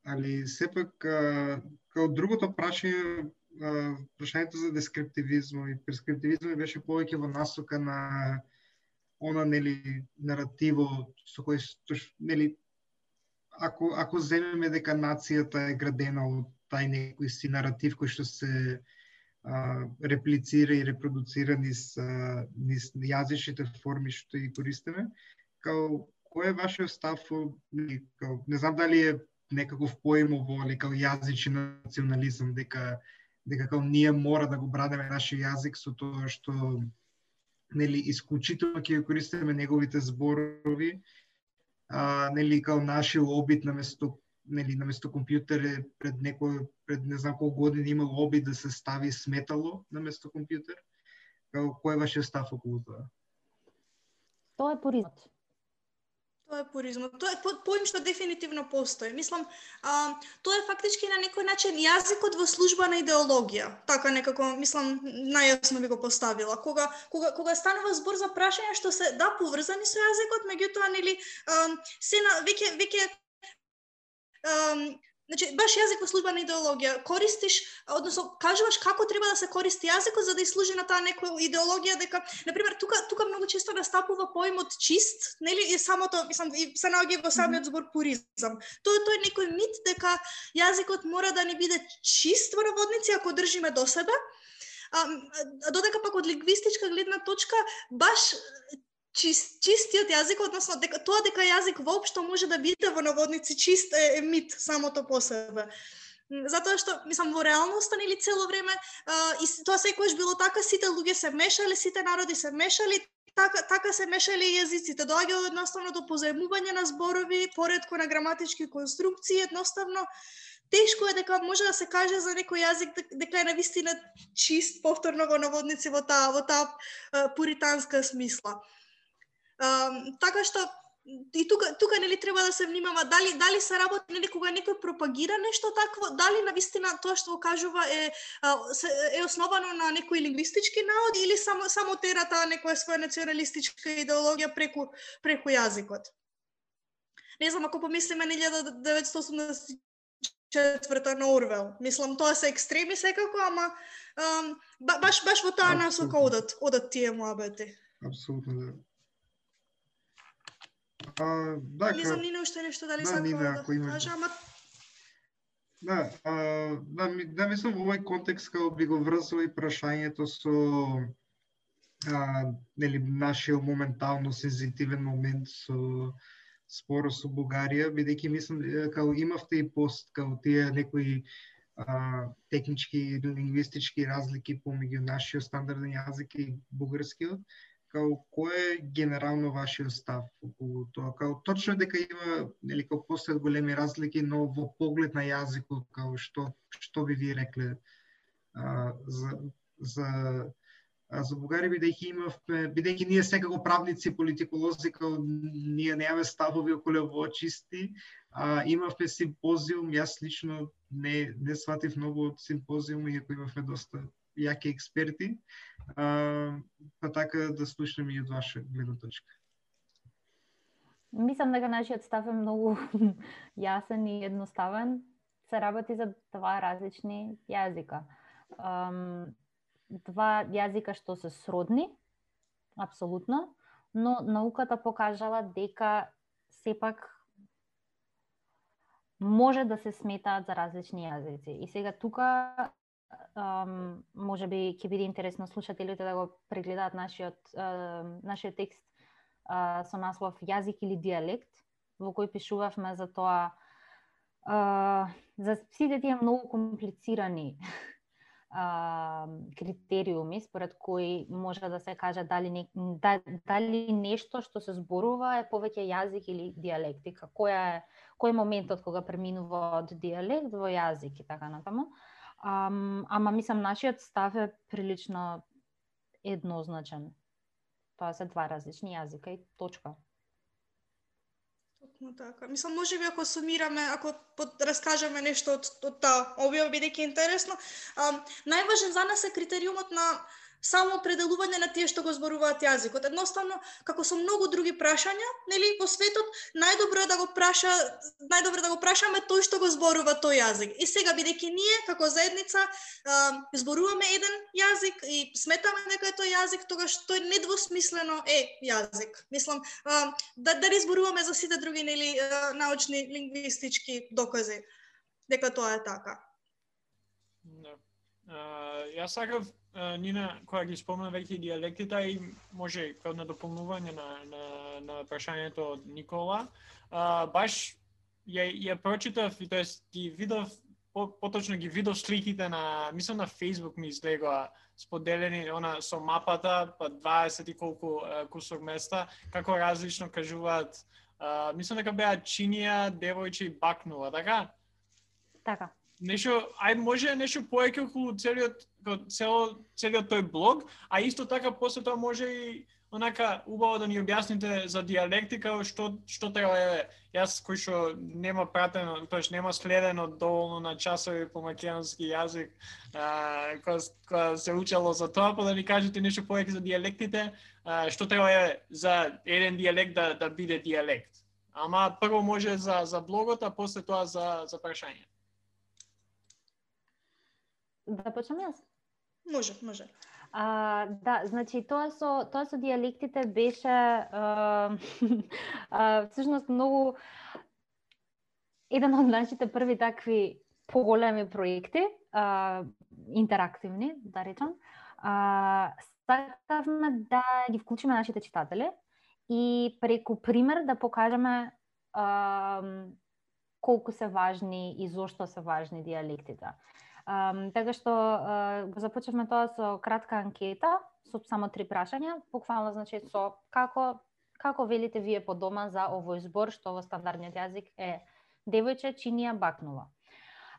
али сепак а, као другото прашање прашањето за дескриптивизмо и прескриптивизмо беше повеќе во насока на она нели наративо со кој нели ако ако земеме дека нацијата е градена од тај некој си наратив кој што се а, реплицира и репродуцира низ, а, низ јазичните форми што ги користиме, као кој е вашиот став, као, не знам дали е некаков поимово али као јазичен национализам, дека дека како ние мора да го бранеме нашиот јазик со тоа што нели исклучително ќе го користиме неговите зборови, а, нели како нашиот обид наместо нели наместо компјутер е пред некој пред не знам колку години имал обид да се стави сметало на место компјутер. како кој е вашиот став околу тоа? Тоа е поризот Тоа е пуризмот. Тоа е по- поим што дефинитивно постои. Мислам, а, тоа е фактички на некој начин јазикот во служба на идеологија. Така некако, мислам, најасно би го поставила. Кога, кога, кога станува збор за прашања што се да поврзани со јазикот, меѓутоа нели а, се на веќе веќе Значи, баш јазик во служба на идеологија, користиш, односно, кажуваш како треба да се користи јазикот за да служи на таа некоја идеологија дека, например, тука тука многу често настапува поимот чист, нели, и самото, мислам, и се наоѓа во самиот збор пуризам. Тоа е некој мит дека јазикот мора да не биде чист во наводници ако држиме до себе. А додека пак од лингвистичка гледна точка, баш чист, чистиот јазик, односно дека тоа дека јазик воопшто може да биде во наводници чист е, е мит самото по себе. Затоа што, мислам, во реалноста, нели, цело време, а, и тоа секогаш било така, сите луѓе се мешале, сите народи се мешали, така, така се мешале и јазиците. Доаѓало едноставно до позаемување на зборови, поредко на граматички конструкции, едноставно, тешко е дека може да се каже за некој јазик дека е навистина чист, повторно во наводници, во таа, во таа пуританска смисла. Така што и тука тука нели треба да се внимава дали дали се работи нели кога некој пропагира нешто такво, дали навистина тоа што го кажува е е основано на некој лингвистички наод или само само тера таа некоја своја националистичка идеологија преку преку јазикот. Не знам ако помислиме на 1984 на Орвел. Мислам тоа се екстреми секако, ама ам, ба- баш баш во таа насока одат одат тие муабети. Апсолутно да. А, да, Не знам Нина уште нешто дали Да, Нина, да имаш да- ама Да, а, да, ми- да мислам во овој контекст како би го врзал и прашањето со а, нели нашиот моментално сензитивен момент со споро со Бугарија, бидејќи мислам како имавте и пост како тие некои а, технички лингвистички разлики помеѓу нашиот стандарден јазик и бугарскиот, као кој е генерално вашиот став околу тоа? Као точно дека има нели као постојат големи разлики, но во поглед на јазикот као што што би ви рекле а, за за а, за Бугарија бидејќи имавме бидејќи ние секако правници, политиколози, као ние немаме ставови околу во чисти, а имавме симпозиум, јас лично не не сватив многу од симпозиум, иако имавме доста јаки експерти. А, па така да слушнеме и од ваша гледна точка. Мислам дека нашиот став е многу јасен и едноставен. Се работи за два различни јазика. Um, два јазика што се сродни, апсолутно, но науката покажала дека сепак може да се сметаат за различни јазици. И сега тука um, може би ќе биде интересно слушателите да го прегледаат нашиот uh, нашиот текст uh, со наслов Јазик или диалект, во кој пишувавме за тоа uh, за сите тие многу комплицирани критериуми според кои може да се каже дали не, да, дали нешто што се зборува е повеќе јазик или диалектика, која е кој е моментот кога преминува од диалект во јазик и така натаму. Ам, ама мислам нашиот став е прилично еднозначен. Тоа се два различни јазика и точка. Токму така. Мислам, може би ако сумираме, ако под, раскажеме нешто од, од таа објава, бидејќи интересно, а, најважен за нас е критериумот на само пределување на тие што го зборуваат јазикот. Едноставно, како со многу други прашања, нели, во светот, најдобро е да го праша, најдобро е да го прашаме тој што го зборува тој јазик. И сега бидејќи ние како заедница зборуваме еден јазик и сметаме дека е тој јазик, тогаш тој недвосмислено е јазик. Мислам, да да зборуваме за сите други нели научни лингвистички докази дека тоа е така. Да. Јас сакав Нина која ги спомна веќе диалектите и може како на дополнување на на на прашањето од Никола. А, баш ја ја прочитав и тоест ги видов по, поточно ги видов сликите на мислам на Facebook ми излегоа споделени она со мапата па 20 и колку кусок места како различно кажуваат а, мислам дека беа чинија, девојче и бакнува, така? Така. Нешто, ај може нешто поеќе околу целиот кој цело целиот тој блог, а исто така после тоа може и онака убаво да ни објасните за диалектика што што треба е јас кој што нема пратено, тоеш нема следено доволно на часови по македонски јазик, а, кога, кога се учело за тоа, па да ни кажете нешто повеќе за диалектите, а, што треба е за еден диалект да да биде диалект. Ама прво може за за блогот, а после тоа за за прашање. Да почнем јас? Може, може. А, да, значи тоа со тоа со диалектите беше а, а, всушност многу еден од нашите први такви поголеми проекти, а, интерактивни, да речам. А, сакавме да ги вклучиме нашите читатели и преку пример да покажеме а, колку се важни и зошто се важни диалектите. Um, така што uh, го започевме тоа со кратка анкета, со само три прашања, буквално значи со како како велите вие по дома за овој збор што во стандардниот јазик е девојче чинија бакнува.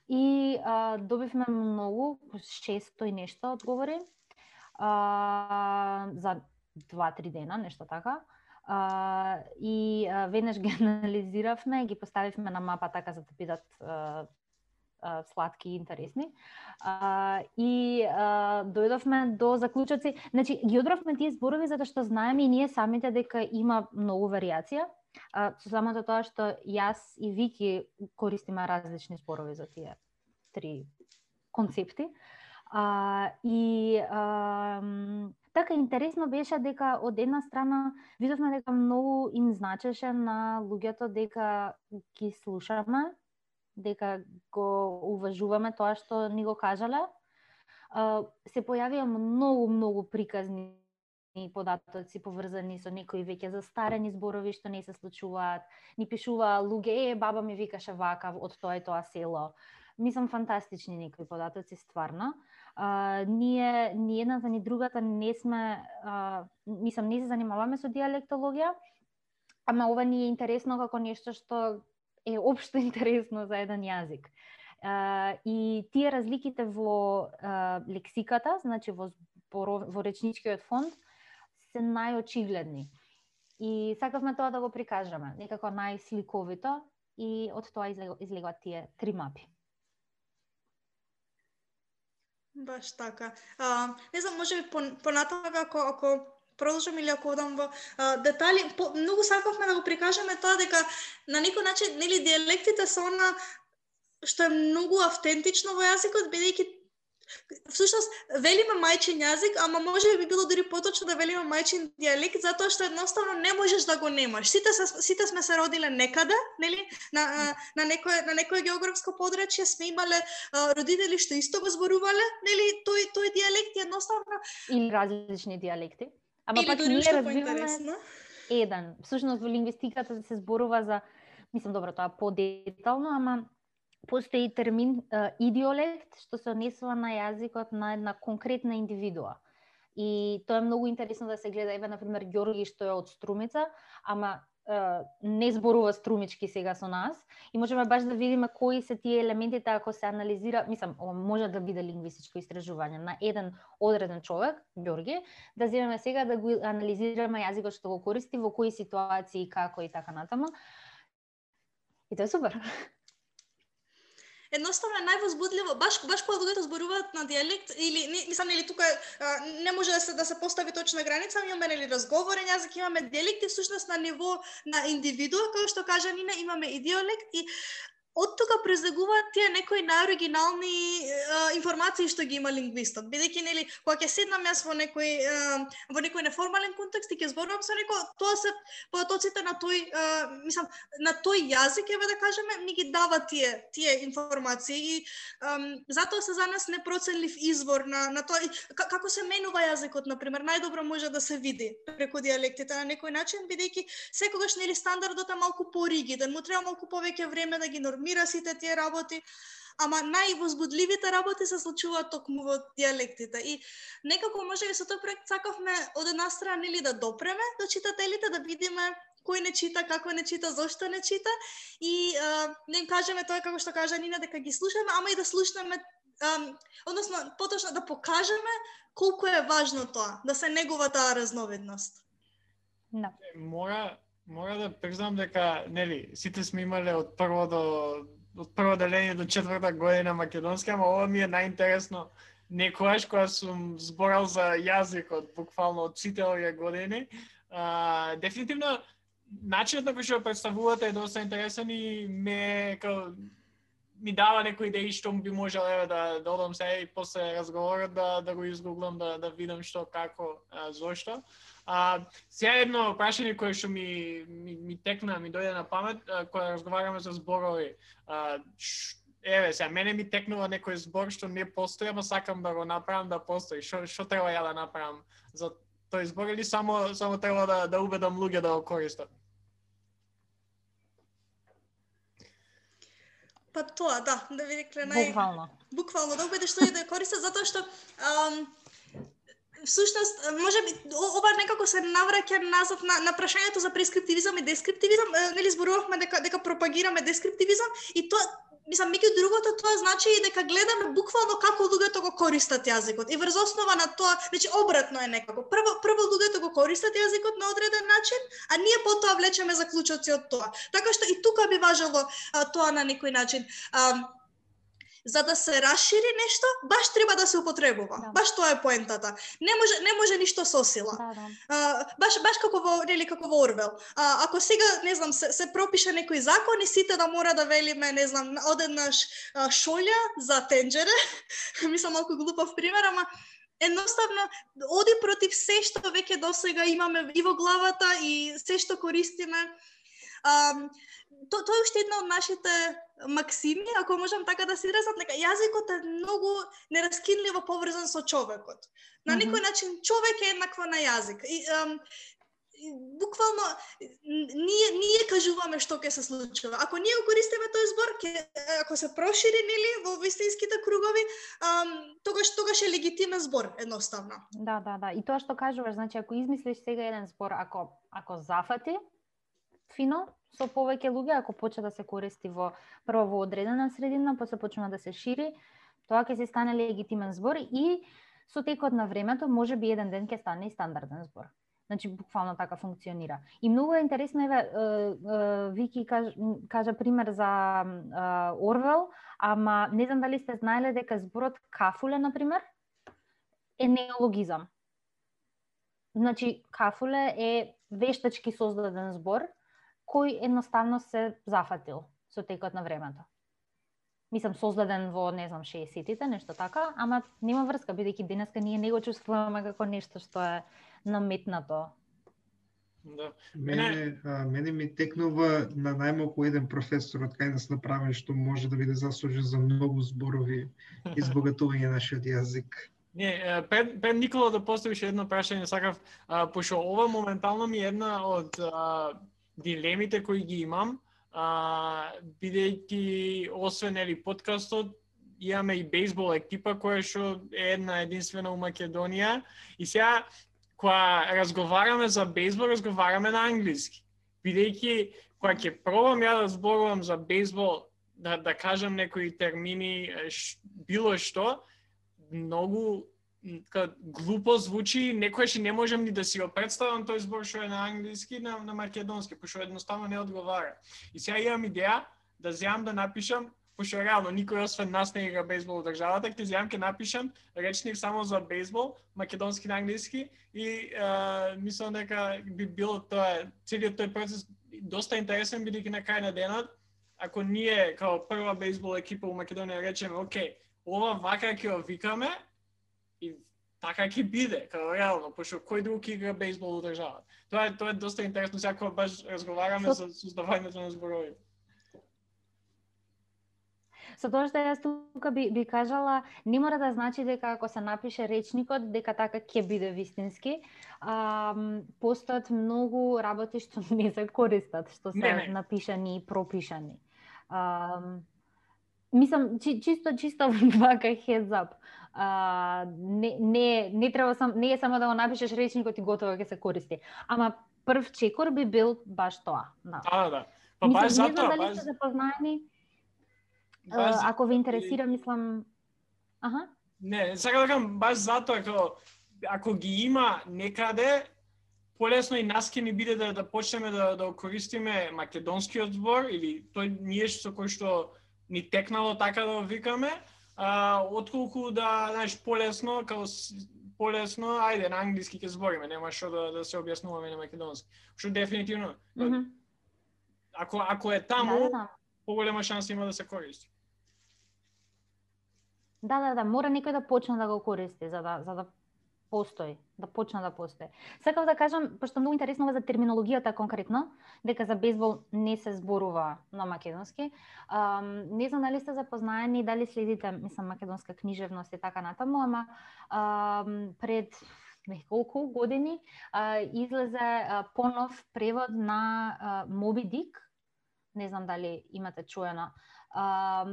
И а, добивме многу, 600 и нешто одговори, а, за 2-3 дена, нешто така. А, и а, веднаш ги анализиравме, ги поставивме на мапа така за да бидат а, сладки и интересни. А, и а, дојдовме до заклучоци. Значи, ги одравме тие зборови затоа што знаеме и ние самите дека има многу варијација, А, со самото тоа што јас и Вики користиме различни зборови за тие три концепти. А, и а, така интересно беше дека од една страна видовме дека многу им значеше на луѓето дека ги слушаме, дека го уважуваме тоа што ни го кажале. Се појавија многу многу приказни и податоци поврзани со некои веќе застарени зборови што не се случуваат. Ни пишува луѓе, е, баба ми викаше вака од тоа и тоа село. Мислам фантастични некои податоци стварно а, ние ни едната ни другата не сме а, мислам не се занимаваме со диалектологија, ама ова ни е интересно како нешто што е општо интересно за еден јазик. И тие разликите во лексиката, значи во во речничкиот фонд се најочигледни. И сакавме тоа да го прикажеме, некако најсликовито и од тоа излегуваат тие три мапи. Баш така. А, не знам, може би понатаму ако ако продолжам или ако одам во а, детали, по, многу сакавме да го прикажеме тоа дека на некој начин нели диалектите се она што е многу автентично во јазикот бидејќи Всушност, велиме мајчин јазик, ама може би било дури поточно да велиме мајчин диалект, затоа што едноставно не можеш да го немаш. Сите, се, сите сме се родиле некаде, нели? На, на, некое, на некое географско подрачје сме имале а, родители што исто го зборувале, нели? Тој, тој диалект е едноставно... Или различни диалекти. Ама Или пак ние разбираме еден. Всушност во лингвистиката се зборува за, мислам добро, тоа подетално, ама постои термин uh, идиолект што се однесува на јазикот на една конкретна индивидуа. И тоа е многу интересно да се гледа, еве на пример Ѓорги што е од Струмица, ама не зборува струмички сега со нас и можеме баш да видиме кои се тие елементите ако се анализира, мислам, може да биде лингвистичко истражување на еден одреден човек, Ѓорги, да земеме сега да го анализираме јазикот што го користи, во кои ситуации, како и така натаму. И тоа е супер едноставно е највозбудливо, баш баш кога луѓето зборуваат на диалект или не, мислам нели тука а, не може да се да се постави точна граница, имаме нели разговорен јазик, имаме диалекти всушност на ниво на индивидуа, како што кажа Нина, имаме и диалект и од тука презагуваат тие некои најоригинални информации што ги има лингвистот. Бидејќи нели кога ќе седнам јас во некој во некој неформален контекст и ќе зборувам со некој, тоа се потоците на тој мислам на тој јазик еве да кажеме ни ги дава тие тие информации и затоа се за нас непроценлив извор на на тоа како се менува јазикот на пример најдобро може да се види преку диалектите на некој начин бидејќи секогаш нели стандардот е малку поригиден, му треба малку повеќе време да ги нормира консумира сите тие работи, ама највозбудливите работи се случуваат токму во диалектите. И некако може би со тој проект сакавме од една страна или да допреме до читателите, да видиме кој не чита, како не чита, зошто не чита и а, не им кажеме тоа како што кажа Нина дека ги слушаме, ама и да слушнеме а, односно поточно да покажеме колку е важно тоа, да се негува таа разновидност. Да. Мора Мора да признам дека, нели, сите сме имале од прво до од прво деление до четврта година македонски, ама ова ми е најинтересно некојаш кога сум зборал за јазикот, буквално од сите овие години. А, дефинитивно, начинот на кој што представувате е доста интересен и ме као, ми дава некои идеи што би можел еве да да одам се и после разговорот да да го изгуглам да да видам што како а, зошто. А, сега едно прашање кое што ми, ми, ми текна, ми дојде на памет, а, кога разговараме за зборови. А, ш, еве, сега мене ми текнува некој збор што не постои, ама сакам да го направам да постои. Што што треба ја да направам за тој збор или само само треба да да убедам луѓе да го користат? Па тоа, да, да ви рекле нај... Буквално. Буквално, да убедиш луѓе да ја користат, затоа што ам, всушност, може би, ова некако се навраќа назад на, на прашањето за прескриптивизам и дескриптивизам, нели зборувавме дека дека пропагираме дескриптивизам и тоа мислам меѓу другото тоа значи и дека гледаме буквално како луѓето го користат јазикот и врз основа на тоа, значи обратно е некако. Прво прво луѓето го користат јазикот на одреден начин, а ние потоа влечеме заклучоци од тоа. Така што и тука би важело а, тоа на некој начин. А, за да се расшири нешто, баш треба да се употребува. Да. Баш тоа е поентата. Не може не може ништо со сила. Да, да. А, баш баш како во нели како во Орвел. А, ако сега не знам се, се пропише некој закон и сите да мора да велиме не знам одеднаш а, шолја за тенџере, мислам малку глупав пример, ама едноставно оди против се што веќе досега имаме и во главата и се што користиме. Um, то, тоа е уште една од нашите максими, ако можам така да се изразам, дека јазикот е многу нераскинливо поврзан со човекот. На некој начин човек е еднакво на јазик. И, и буквално ние ние кажуваме што ќе се случува. Ако ние го користиме тој збор, ќе ако се прошири нели во вистинските кругови, ам, тогаш тогаш е легитимен збор едноставно. Да, да, да. И тоа што кажуваш, значи ако измислиш сега еден збор, ако ако зафати фино со повеќе луѓе, ако почне да се користи во прво во одредена средина, после почнува да се шири, тоа ќе се стане легитимен збор и со текот на времето може би еден ден ќе стане и стандарден збор. Значи буквално така функционира. И многу е интересно еве Вики кажа, кажа пример за е, Орвел, ама не знам дали сте знаеле дека зборот кафуле на пример е неологизам. Значи, кафуле е вештачки создаден збор кој едноставно се зафатил со текот на времето. Мислам, создаден во, не знам, 60-тите, нешто така, ама нема врска, бидејќи денеска ние не го чувствуваме како нешто што е наметнато. Да. Мене, а, мене ми текнува на најмалку еден професор од кај нас направен што може да биде заслужен за многу зборови и збогатување нашиот јазик. Не, пред, пред Никола да поставиш едно прашање, сакав, а, пошто ова моментално ми е една од а, дилемите кои ги имам, а, бидејќи освен ели подкастот, имаме и бейсбол екипа која што е една единствена у Македонија и сега кога разговараме за бейсбол, разговараме на англиски. Бидејќи кога ќе пробам ја да зборувам за бейсбол, да, да кажам некои термини, ш, било што, многу така глупо звучи, некојаш не можам ни да си го представам тој збор што е на англиски на, на македонски, пошто едноставно не одговара. И сега имам идеја да земам да напишам, пошто реално никој освен нас не игра бейсбол во државата, ќе земам ќе напишам речник само за бейсбол, македонски на англиски и е, мислам дека би било тоа целиот тој процес доста интересен бидејќи на крај на денот ако ние као прва бейсбол екипа у Македонија речеме, окей, ова вака ќе го викаме и така ќе биде, као реално, пошто кој друг игра бейсбол во државата. Тоа е тоа е доста интересно сега кога баш разговараме Со- за создавањето на зборови. Со тоа што јас тука би, би кажала, не мора да значи дека ако се напише речникот, дека така ќе биде вистински. А, постојат многу работи што не се користат, што се Не, не. напишани и пропишани. А, мислам, чи, чисто, чисто вака heads up. А, не, не, не треба сам, не е само да го напишеш речникот и готово ќе се користи. Ама прв чекор би бил баш тоа. Да. Да, да. Па Мислам, баш не знам дали баш, сте запознаени, баш ако ве интересира, мислам... Аха. Не, сакам да кажам баш затоа како ако ги има некаде полесно и нас ќе ни биде да да почнеме да да користиме македонскиот збор или тој ние што кој што ни текнало така да го викаме, а, отколку да, знаеш, полесно, како с- полесно, ајде, на англиски ќе збориме, нема што да, да се објаснуваме на македонски. Што дефинитивно, Мгм. ако, ако е таму, Да, да, да. поголема шанса има да се користи. Да, да, да, мора некој да почне да го користи за да за да постои, да почна да постои. Сакав да кажам, пошто многу интересно за терминологијата конкретно, дека за бейсбол не се зборува на македонски. Um, не знам дали сте запознаени, дали следите, мислам, македонска книжевност и така натаму, ама um, пред неколку години uh, излезе uh, понов превод на а, Моби Дик. Не знам дали имате чуено. А,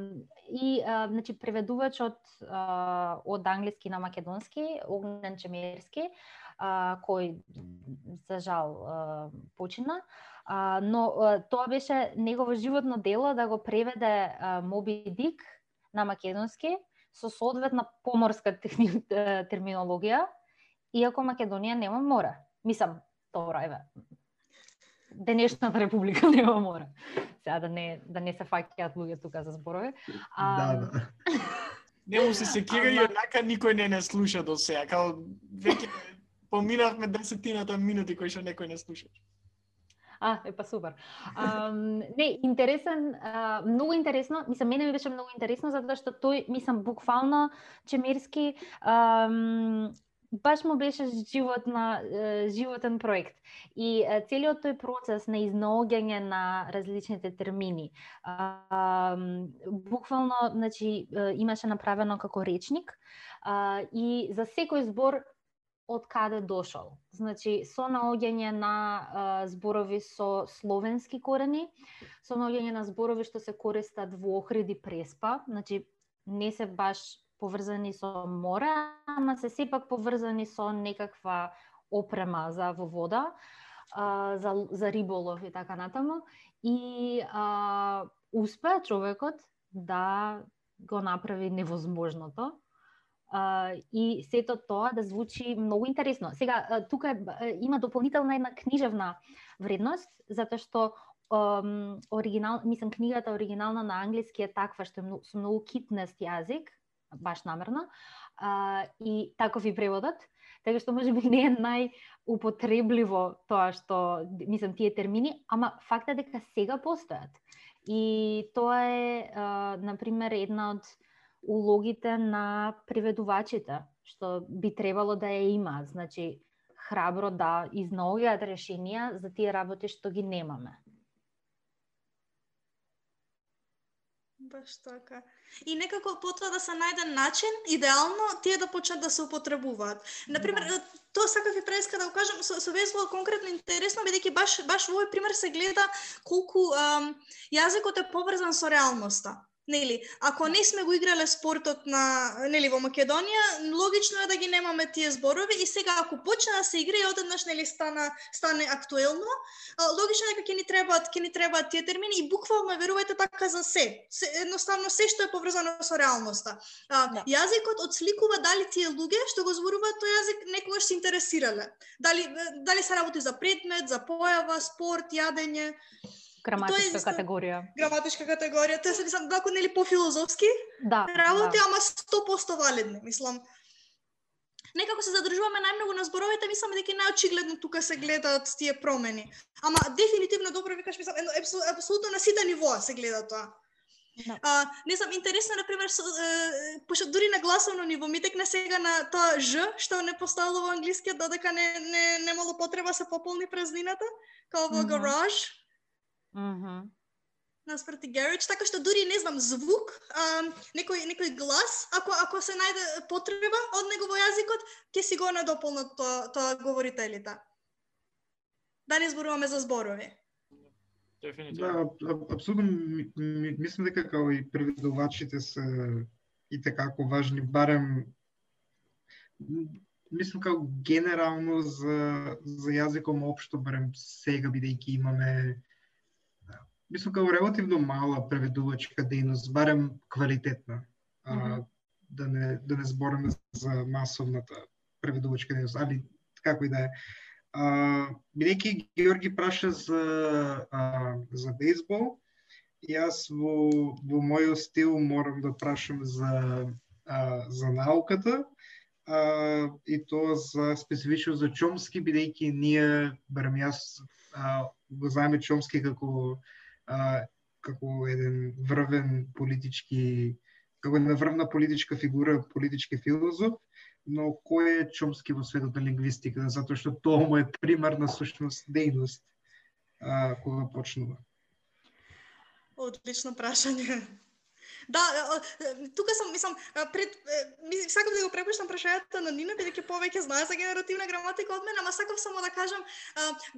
и а, значи преведувачот а, од англиски на македонски, Огнен Чемерски, а, кој за жал а, почина. А, но а, тоа беше негово животно дело да го преведе а, Моби Дик на македонски со соодветна поморска техни, терминологија, иако Македонија нема море. Мислам, тоа еве. Денешната република нема море. Сега да не да не се фаќаат луѓе тука за зборови. А, Да, да. Не му се секира и однака никој не не слуша до сега. Као веќе поминавме десетината минути кои што некој не слуша. А, е па супер. А, не, интересен, а, многу интересно, мислам, мене ми беше многу интересно затоа што тој, мислам, буквално Чемерски ам, баш му беше животна, животен проект. И е, целиот тој процес на изнаоѓање на различните термини, буквално, значи, имаше направено како речник, а, и за секој збор од каде дошол. Значи, со наоѓање на а, зборови со словенски корени, со наоѓање на зборови што се користат во Охрид и Преспа, значи не се баш поврзани со море, ама се сепак поврзани со некаква опрема за во вода, а, за, за риболов и така натаму. И а, успеа човекот да го направи невозможното, а, и сето тоа да звучи многу интересно. Сега, тука има дополнителна една книжевна вредност, затоа што um, оригинал, мислам, книгата оригинална на англиски е таква што е многу, со многу китнест јазик, баш намерно, а, и таков и преводот, така што може би не е најупотребливо тоа што, мислам, тие термини, ама факт е дека сега постојат. И тоа е, а, например, една од улогите на преведувачите, што би требало да ја има, значи храбро да изнаоѓаат решенија за тие работи што ги немаме. Баш така. И некако потоа да се најде начин, идеално, тие да почнат да се употребуваат. Например, Да. тоа сакав и преска да го кажам, со, со везбол конкретно интересно, бидејќи баш, баш во овој пример се гледа колку ам, јазикот е поврзан со реалноста. Нели, ако не сме го играле спортот на нели во Македонија, логично е да ги немаме тие зборови и сега ако почне да се игра и одеднаш нели стана стане актуелно, логично е дека ќе ни требаат ќе ни требаат тие термини и буквално верувајте така за се. се едноставно се што е поврзано со реалноста. А, Да. Јазикот отсликува дали тие луѓе што го зборуваат тој јазик некогаш се интересирале. Дали дали се работи за предмет, за појава, спорт, јадење, Граматичка исто- категорија. граматичка категорија. Тоа се мислам далеку нели пофилозофски Да, работи, да. ама 100% валидни, мислам. Некако се задржуваме најмногу на зборовите, мислам дека најочигледно тука се гледаат тие промени. Ама дефинитивно добро викаш, мислам, едно, апсол- апсолутно на сите нивоа се гледа тоа. Да. А, не знам, интересно, например, со, е, пошто дури на гласовно ниво, ми текна сега на тоа Ж, што не поставило во англискиот, додека не, не, немало потреба се пополни празнината, као во Мгм. гараж Наспроти garage, така што дури не знам звук, а, некој некој глас, ако ако се најде потреба од него во јазикот, ќе си го надополнат тоа тоа говорителите. Да не зборуваме за зборови. Дефинитивно. Да, ап- апсолутно ми- ми- мислам дека како и преведувачите се и така како важни, барем мислам како генерално за за јазиком општо барем сега бидејќи имаме мислам како релативно мала преведувачка дејност, барем квалитетна. А, Мгм. да не да не збориме за масовната преведувачка дејност, али како и да е. А, бидејќи Георги праша за а, за бейсбол, јас во во мојот стил морам да прашам за а, за науката. А, и тоа за специфично за Чомски, бидејќи ние, барем јас, а, го знаеме Чомски како а, како еден врвен политички како една врвна политичка фигура, политички филозоф, но кој е Чомски во светот на лингвистиката, затоа што тоа му е примарна сушност дејност а, кога почнува. Одлично прашање. Да, тука сам, мислам, пред, сакам да го препуштам прашањето на Нина, бидејќи повеќе знае за генеративна граматика од мене, ама сакам само да кажам,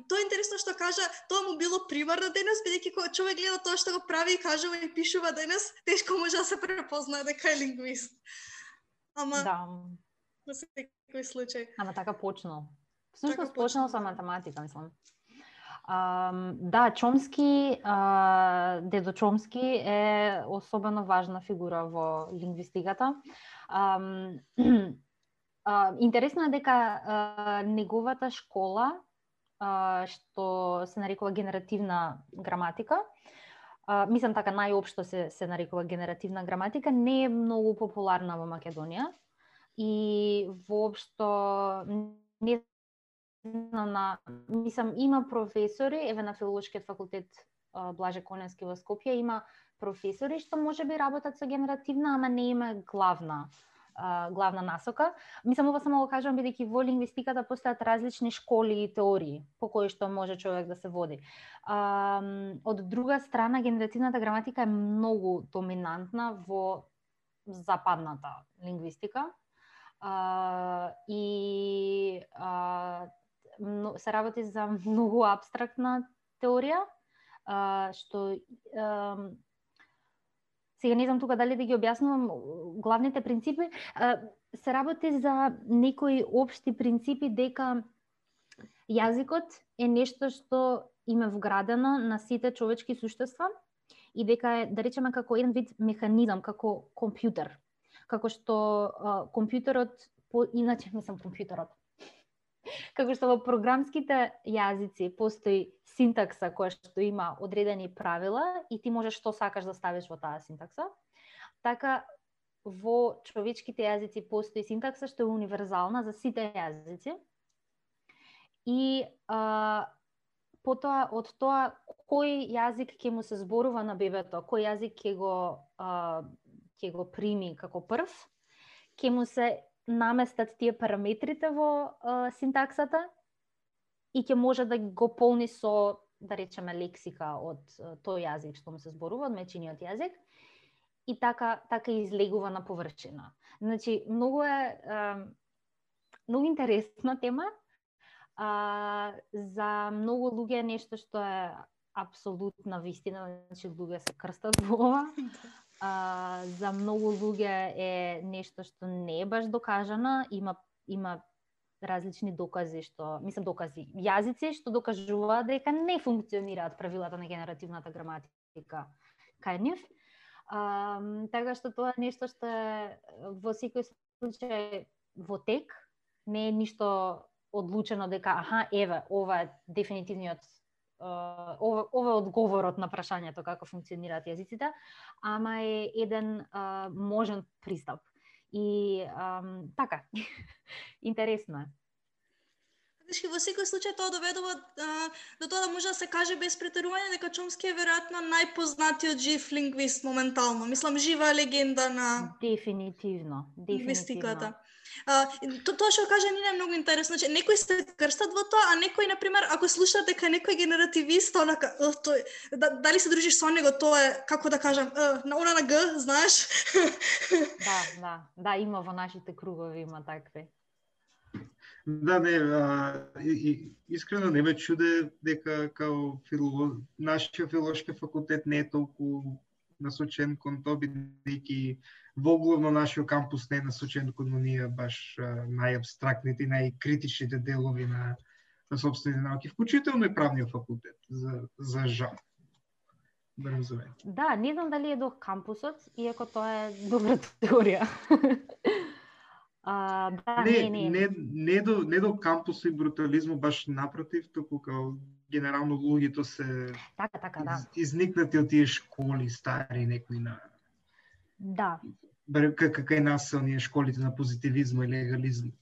тоа е интересно што кажа, тоа му било примарно денес, бидејќи кога човек гледа тоа што го прави и кажува и пишува денес, тешко може да се препознае дека е лингвист. Ама Да, во секој случај. ама така почнал. Всушност Така почнал почнал, со да. математика, мислам. Да, Чомски, а, дедо Чомски е особено важна фигура во лингвистиката. А, интересно е дека а, неговата школа, а, што се нарекува генеративна граматика, а, мислам така најопшто се се нарекува генеративна граматика, не е многу популарна во Македонија и воопшто не на мислам има професори еве на филолошкиот факултет Блаже Коневски во Скопје има професори што може би работат со генеративна, ама не има главна главна насока. Мислам ова само го кажам бидејќи во лингвистиката постојат различни школи и теории по кои што може човек да се води. А, од друга страна генеративната граматика е многу доминантна во западната лингвистика. А, и а, се работи за многу абстрактна теорија, а, што а, сега не знам тука дали да ги објаснувам главните принципи, а, се работи за некои општи принципи дека јазикот е нешто што има вградено на сите човечки суштества и дека е, да речеме, како еден вид механизам, како компјутер. Како што а, компјутерот, по, иначе мислам компјутерот, како што во програмските јазици постои синтакса која што има одредени правила и ти можеш што сакаш да ставиш во таа синтакса, така во човечките јазици постои синтакса што е универзална за сите јазици. И а, потоа од тоа кој јазик ќе му се зборува на бебето, кој јазик ќе го а, ќе го прими како прв, ќе му се наместат тие параметрите во а, синтаксата и ќе може да го полни со да речеме лексика од тој јазик што му се зборува, од мечиниот јазик и така така излегува на површина. Значи, многу е а, многу интересна тема. А, за многу луѓе е нешто што е апсолутна вистина, значи луѓе се крстат во ова. А, за многу луѓе е нешто што не е баш докажано, има има различни докази што, мислам докази, јазици што докажуваат дека не функционираат правилата на генеративната граматика кај нив. А, така што тоа е нешто што е во секој случај во тек, не е ништо одлучено дека аха, еве, ова е дефинитивниот ова, ова е одговорот на прашањето како функционираат јазиците, ама е еден а, можен пристап. И ам, така, интересно е. Значи, во секој случај тоа доведува а, до тоа да може да се каже без претерување дека Чомски е веројатно најпознатиот жив лингвист моментално. Мислам, жива легенда на Дефинитивно, лингвистиката. дефинитивно. А, и то, тоа што кажа Нина е многу интересно. Значи, некои се крстат во тоа, а некои, на пример, ако слушат дека е некој генеративист, онака, «Ох, тој, да, дали се дружиш со него, тоа е, како да кажам, «Е, на она на Г, знаеш? Да, да, да, има во нашите кругови има такви. Да, не, а, и, и, искрено не ме чуде дека као филолог, нашиот филолошки факултет не е толку насочен кон тоа, бидејќи воглавно нашиот кампус не е насочен кон оние баш најабстрактните и најкритичните делови на, на собствените науки, вклучително и правниот факултет, за, за жал. Барем за мене. Да, не знам дали е до кампусот, иако тоа е добра теорија. а, да, не, не, не, не, не, до, не до кампусот и брутализму, баш напротив, туку као генерално луѓето се Така, така, да. из, изникнати од тие школи стари некои на Да, како кај нас се оние школите на позитивизма и легализмот.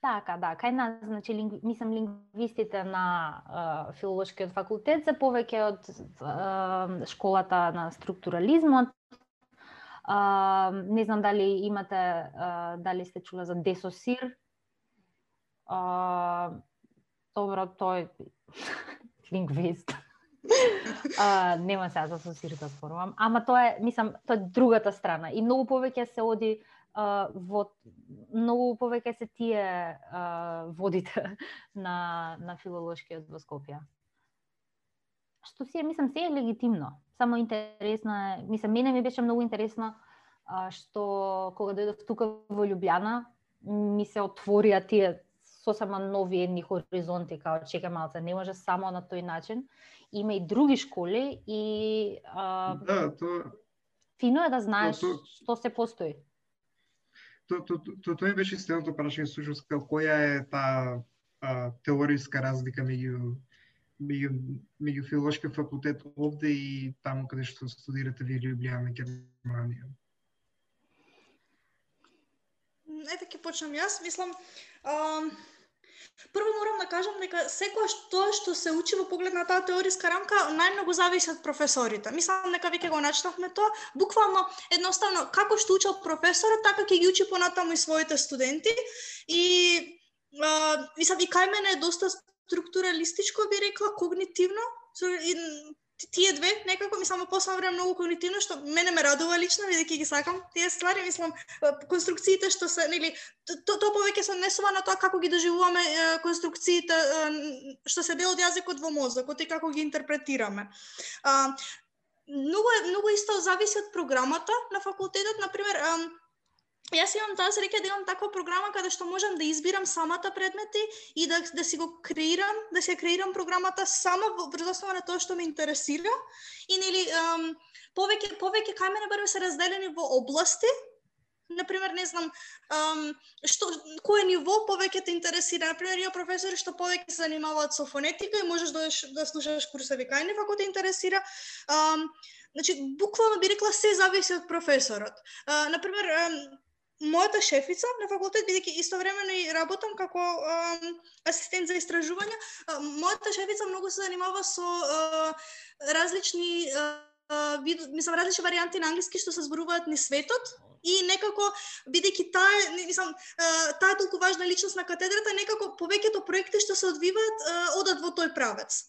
Така, да, кај нас, значи, лингви, мислам, лингвистите на а, филолошкиот факултет се повеќе од а, школата на структурализмот. А, не знам дали имате, а, дали сте чула за Десосир. Добро, тој лингвист. а, нема сега за сосир да спорувам, ама тоа е, мислам, тоа е другата страна и многу повеќе се оди а, во многу повеќе се тие а, водите на на филолошкиот во Скопје. Што си е, мислам, се е легитимно. Само интересно е, мислам, мене ми беше многу интересно а, што кога дојдов тука во Љубљана, ми се отворија тие сосема нови едни хоризонти, као чека малце, не може само на тој начин. Има и други школи и а, Да, тоа фино е да знаеш То- то- што се постои. то, то, то, тоа ми беше следното прашање всушност како која е таа а, теориска разлика меѓу меѓу меѓу филолошки факултет овде и таму каде што студирате ви Лјубљана, Германија. Ете ќе почнам јас. Мислам, ам, прво морам да кажам дека секојаш тоа што се учи во поглед на таа теориска рамка најмногу зависи од професорите. Мислам дека веќе го начнавме тоа. Буквално едноставно како што учел професорот, така ќе ги учи понатаму и своите студенти и а, мислам и кај мене е доста структуралистичко би рекла, когнитивно. Тие две некако ми само последно време многу когнитивно што мене ме радува лично бидејќи ги сакам тие ствари мислам конструкциите што се нели то, то, тоа повеќе се несува на тоа како ги доживуваме е, конструкциите е, што се дел од јазикот во мозокот и како ги интерпретираме. А, многу е многу исто зависи од програмата на факултетот, на пример, Јас имам таа среќа да имам таква програма каде што можам да избирам самата предмети и да, да си го креирам, да се креирам програмата само во врз основа на тоа што ме интересира. И нели um, повеќе повеќе кај мене барем се разделени во области. Например, не знам, um, што кое ниво повеќе те интересира. Например, има професори што повеќе се занимаваат со фонетика и можеш да да слушаш курсови кај нив ако те интересира. Um, значи, буквално би рекла се зависи од професорот. Uh, например, um, мојата шефица на факултет, бидејќи истовремено и работам како ам, асистент за истражување, мојата шефица многу се занимава со а, различни а, вид, мислам, различни варијанти на англиски што се зборуваат ни светот и некако бидејќи таа не- мислам таа е толку важна личност на катедрата некако повеќето проекти што се одвиваат одат во тој правец.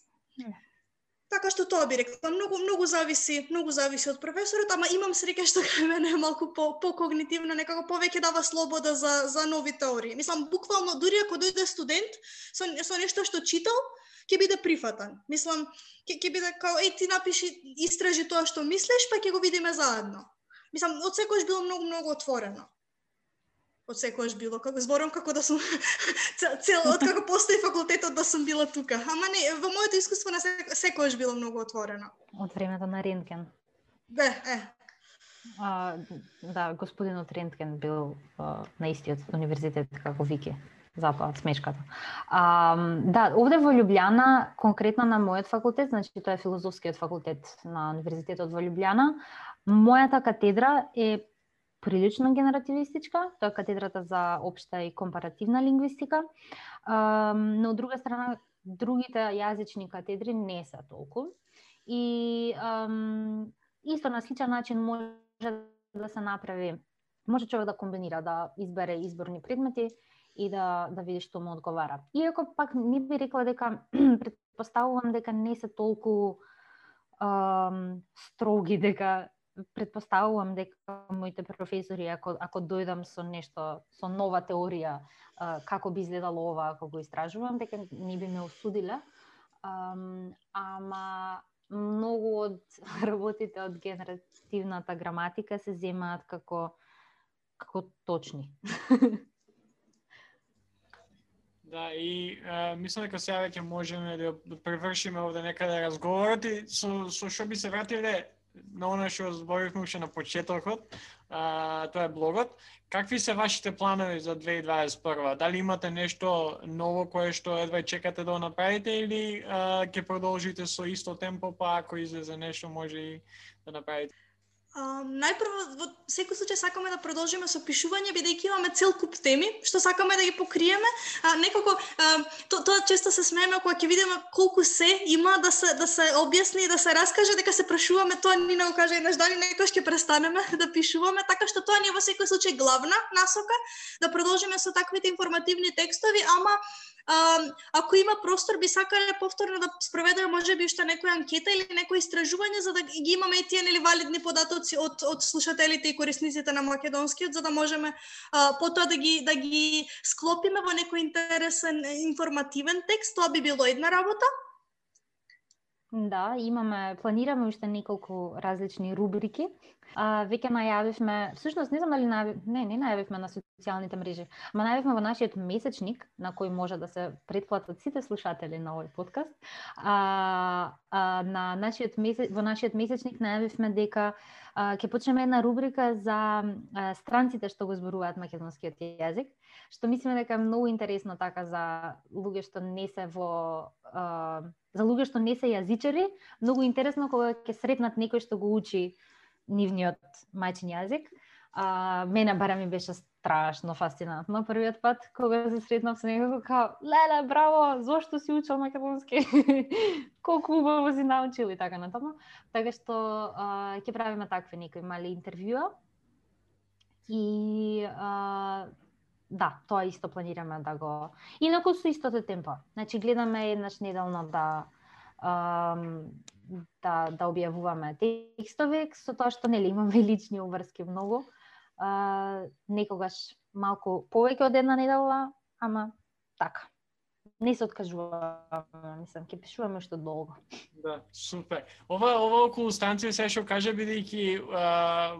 Така што тоа би рекла, многу многу зависи, многу зависи од професорот, ама имам среќа што кај мене е малку по по когнитивно, некако повеќе дава слобода за за нови теории. Мислам буквално дури ако дојде студент со со нешто што читал, ќе биде прифатан. Мислам ќе ќе биде као еј ти напиши истражи тоа што мислиш, па ќе го видиме заедно. Мислам од секогаш било многу многу отворено. Од секојаш било, како зборам како да сум цел, од како постои факултетот да сум била тука. Ама не, во моето искуство на сек- секојаш било многу отворено. Од времето на Рентген. Да, е. А, да, господинот Рентген бил а, на истиот универзитет како Вики. Затоа смешката. А, да, овде во Љубљана, конкретно на мојот факултет, значи тоа е филозофскиот факултет на Универзитетот во Љубљана, мојата катедра е прилично генеративистичка, тоа е катедрата за општа и компаративна лингвистика, но од друга страна другите јазични катедри не се толку. И исто на сличен начин може да се направи, може човек да комбинира, да избере изборни предмети и да да види што му одговара. Иако пак не би рекла дека предпоставувам дека не се толку ам, строги дека предпоставувам дека моите професори ако ако дојдам со нешто со нова теорија а, како би изгледало ова ако го истражувам дека не би ме осудиле. Ама многу од работите од генеративната граматика се земаат како како точни. Да, и е, мислам дека сега веќе можеме да да превршиме овде некаде разговорот и со, со што би се вратиле на она што зборивме уште на почетокот, а, тоа е блогот. Какви се вашите планови за 2021? Дали имате нешто ново кое што едва чекате да го направите или а, ќе продолжите со исто темпо, па ако излезе нешто може и да направите? Најпрво, во секој случај сакаме да продолжиме со пишување, бидејќи имаме цел куп теми, што сакаме да ги покриеме. А, некако, а, то, тоа често се смееме кога ќе видиме колку се има да се, да се објасни да се раскаже, дека се прашуваме, тоа ни не го каже еднаш дали некој ќе престанеме да пишуваме, така што тоа ни е во секој случај главна насока, да продолжиме со таквите информативни текстови, ама А, ако има простор, би сакале повторно да спроведеме може би уште некоја анкета или некој истражување за да ги имаме и тие нели валидни податоци од од слушателите и корисниците на македонскиот за да можеме а, потоа да ги да ги склопиме во некој интересен информативен текст, тоа би било една работа. Да, имаме, планираме уште неколку различни рубрики А, веќе најавивме, всушност не знам дали најавив, не, не најавивме на социјалните мрежи, ма најавивме во нашиот месечник на кој може да се претплатат сите слушатели на овој подкаст. А, а на нашиот месеч, во нашиот месечник најавивме дека ќе почнеме една рубрика за странците што го зборуваат македонскиот јазик, што мислиме дека е многу интересно така за луѓе што не се во за луѓе што не се јазичари, многу интересно кога ќе сретнат некој што го учи нивниот мајчин јазик. А, мене бара ми беше страшно фасцинантно првиот пат кога се сретнав со некој као леле браво зошто си учел македонски? Колку убаво си научил? и така натаму. Така што а, ќе правиме такви некои мали интервјуа. И а, да, тоа исто планираме да го инаку со истото темпо. Значи гледаме еднаш неделно да да да објавуваме текстови со тоа што нели имаме лични обврски многу. А, некогаш малку повеќе од една недела, ама така. Не се откажуваме, мислам, ќе пишуваме што долго. Да, супер. Ова ова околу станција се што каже, бидејќи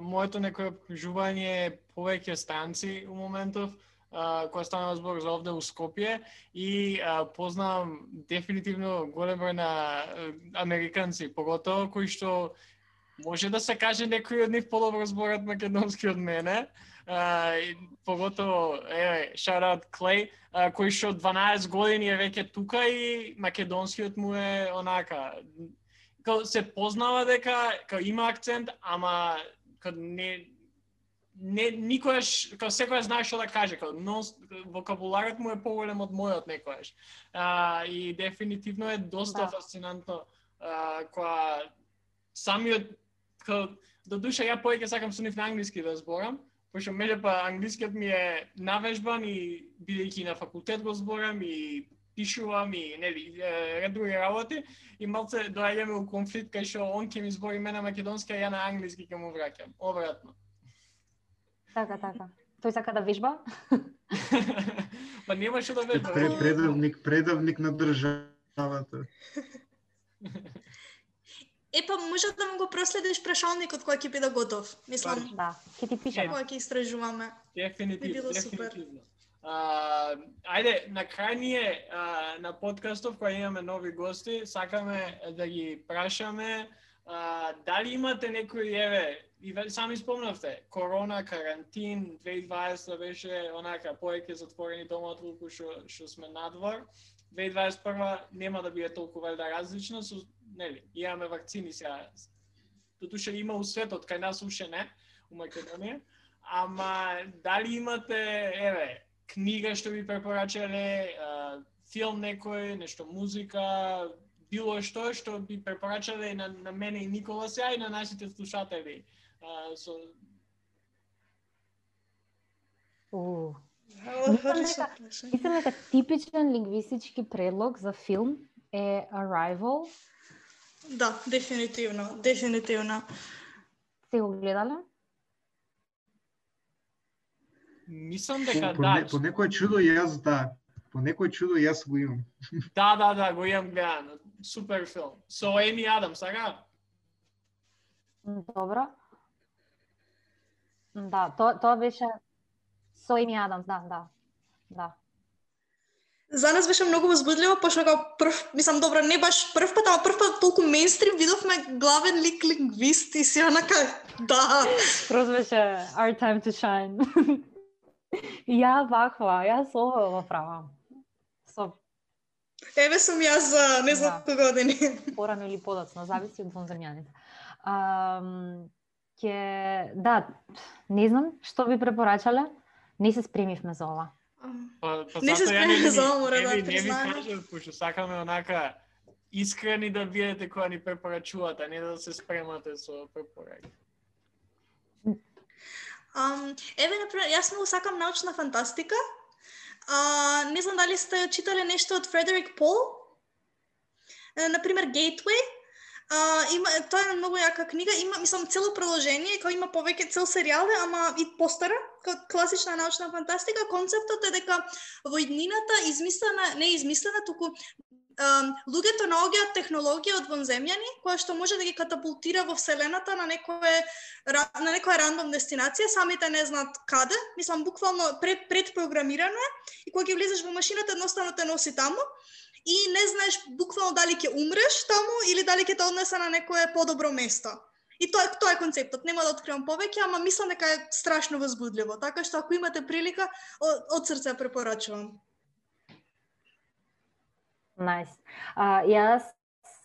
моето некое обкружување е повеќе станци у моментов која станува збор за овде у Скопје и а, познавам дефинитивно голем број на американци, поготово кои што може да се каже некои од нив подобро зборат македонски од мене. А, поготово, еве, shout out Clay, а, кој што 12 години е веќе тука и македонскиот му е онака као се познава дека као има акцент, ама као не не никогаш како секојаш знае што да каже, како но вокабуларот му е поголем од мојот некојаш. А, и дефинитивно е доста да. фасцинантно а, која самиот како до душа ја повеќе сакам со нив на англиски да зборам, пошто меѓупа англискиот ми е навежбан и бидејќи на факултет го зборам и пишувам и нели ред други работи и малце доаѓаме у конфликт кај што он ќе ми збори мене македонски, а ја на англиски ќе му враќам. Обратно. Така, така. Тој сака да вежба? Па немаше да вежба. предавник, предавник на државата. Епа, може да му го проследиш прашалникот кој ќе биде готов. Мислам, да, ќе ти пишам. Кога ќе истражуваме. Дефинитивно, Би било дефинитивно. А, ајде, на крај ние а, на подкастов кој имаме нови гости, сакаме да ги прашаме а, дали имате некои еве и ве сами спомнавте, корона, карантин, 2020 беше онака поеќе затворени дома толку што што сме надвор. 2021 нема да биде толку велда различно, со нели, имаме вакцини сега. Тутуше има у светот, кај нас уште не, у Македонија. Ама дали имате, еве, книга што би препорачале, филм некој, нешто музика, било што што би препорачале на, на мене и Никола сега и на нашите слушатели со. Мислам дека, типичен лингвистички предлог за филм е Arrival. Да, дефинитивно, дефинитивно. Сте го гледале? Мислам дека По, да. по некој чудо јас да. По некој чудо јас го имам. Да, да, да, го имам гледано. Супер филм. Со Еми Адамс, така? Добро. Да, тоа тоа беше со Еми Адамс, да, да. Да. За нас беше многу возбудливо, пошто како прв, мислам, добро, не баш прв пат, ама прв пат толку мейнстрим видовме главен лик лингвист и си онака, да. Просто беше our time to shine. ја ваква, јас ова во правам. Со Еве сум јас за не знам Да. години. порано или подоцна, зависи од вонземјаните. Um, ќе да, не знам што би препорачале. Не се спремивме за ова. Па, па Не се затоа ја спремив ви- за ова, мора не да ви- Не ви пошто сакаме онака искрени да бидете кога ни препорачувате, а не да се спремате со препораки. Um, еве, например, јас многу сакам научна фантастика. А, не знам дали сте читале нешто од Фредерик Пол. Е, Например, Gateway. А, има, тоа е многу јака книга, има, мислам, цело проложение кој има повеќе цел серијал, ама и постара, како класична научна фантастика. Концептот е дека во иднината измислена, не измислена, туку um, луѓето наоѓаат технологија од вонземјани, која што може да ги катапултира во вселената на некое на некоја рандом дестинација, самите не знаат каде, мислам буквално пред предпрограмирано е и кога ги влезеш во машината едноставно те носи таму и не знаеш буквално дали ќе умреш таму или дали ќе те однесе на некое подобро место. И тоа е тоа е концептот. Нема да откривам повеќе, ама мислам дека е страшно возбудливо. Така што ако имате прилика, од, од срце ја препорачувам. Најс. А, јас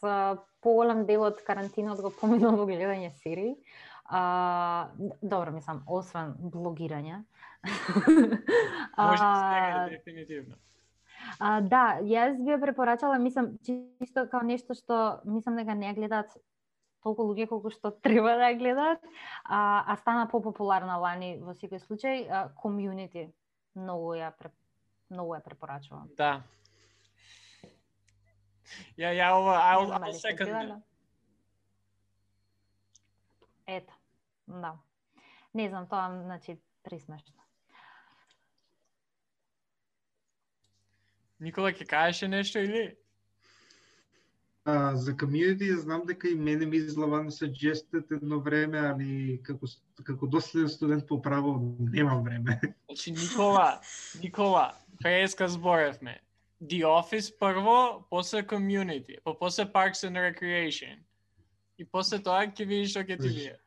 а, поголем дел од карантинот го поминав во гледање серии. А, добро, мислам, освен блогирање. Може да се А, нега, дефинитивно. А, да, јас би ја препорачала, мислам, чисто као нешто што мислам дека не ја гледаат толку луѓе колку што треба да ја гледаат, а, а стана попопуларна лани во секој случај, Community. Многу ја многу ја препорачувам. Да. Ја, ја ова, I'll, I'll second. Ето, да. Не знам, тоа значи присмешно. Никола ќе кажеше нешто или? А, за community ја знам дека и мене ми излавано suggested едно време, али како како доследен студент по право немам време. Значи Никола, Никола, преска зборевме. The Office прво, после Community, па после Parks and Recreation. И после тоа ќе видиш што ќе ти Значи, вие.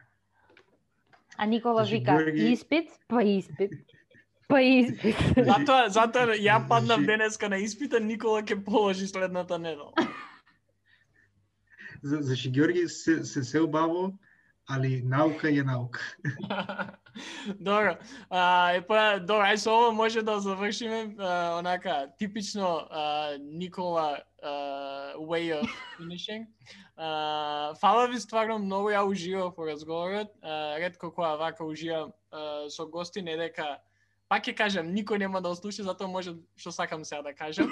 А Никола Значи, вика Георги- испит, па испит, па испит. Затоа, затоа ја паднав Значи- денеска на испита, Никола ќе положи следната недела. За, значи Георги се се се убаво, али наука е наука. Добро. А, е па, добро, ај со ова може да завршиме а, онака типично а, Никола а, way of finishing. А, фала ви стварно многу ја уживав во разговорот. А, ретко кога вака уживам а, со гости, не дека пак ќе кажам, никој нема да ослуша, затоа може што сакам сега да кажам.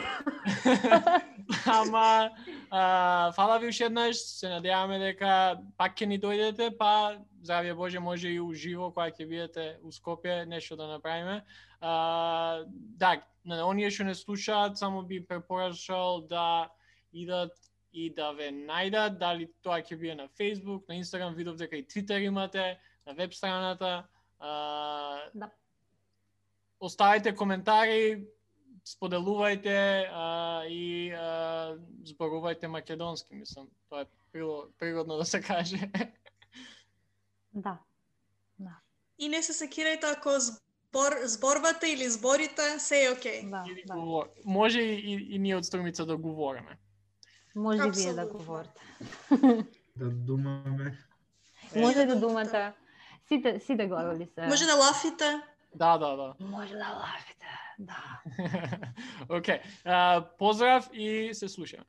Ама а, фала ви уште еднаш, се надеваме дека пак ќе ни дојдете, па здравје Боже може и уживо кога ќе бидете у Скопје нешто да направиме. А, да, на оние што не слушаат, само би препорачал да идат и да ве најдат, дали тоа ќе биде на Facebook, на Instagram, видов дека и Twitter имате, на веб страната. А, Да. Оставајте коментари, споделувајте а, и а, зборувајте македонски, мислам. Тоа е прило- природно да се каже. Да. И не се секирајте ако збор, зборвате или зборите, се е окей. Да, да. говор- Може и, и, и ние од Струмица да говориме. Може и вие да говорите. Да думаме. Може да да думате. думате. Сите сите глаголи се. Може да лафите. Да, да, да. Може да лафите. Да. Океј. А, Поздрав и се слушаме.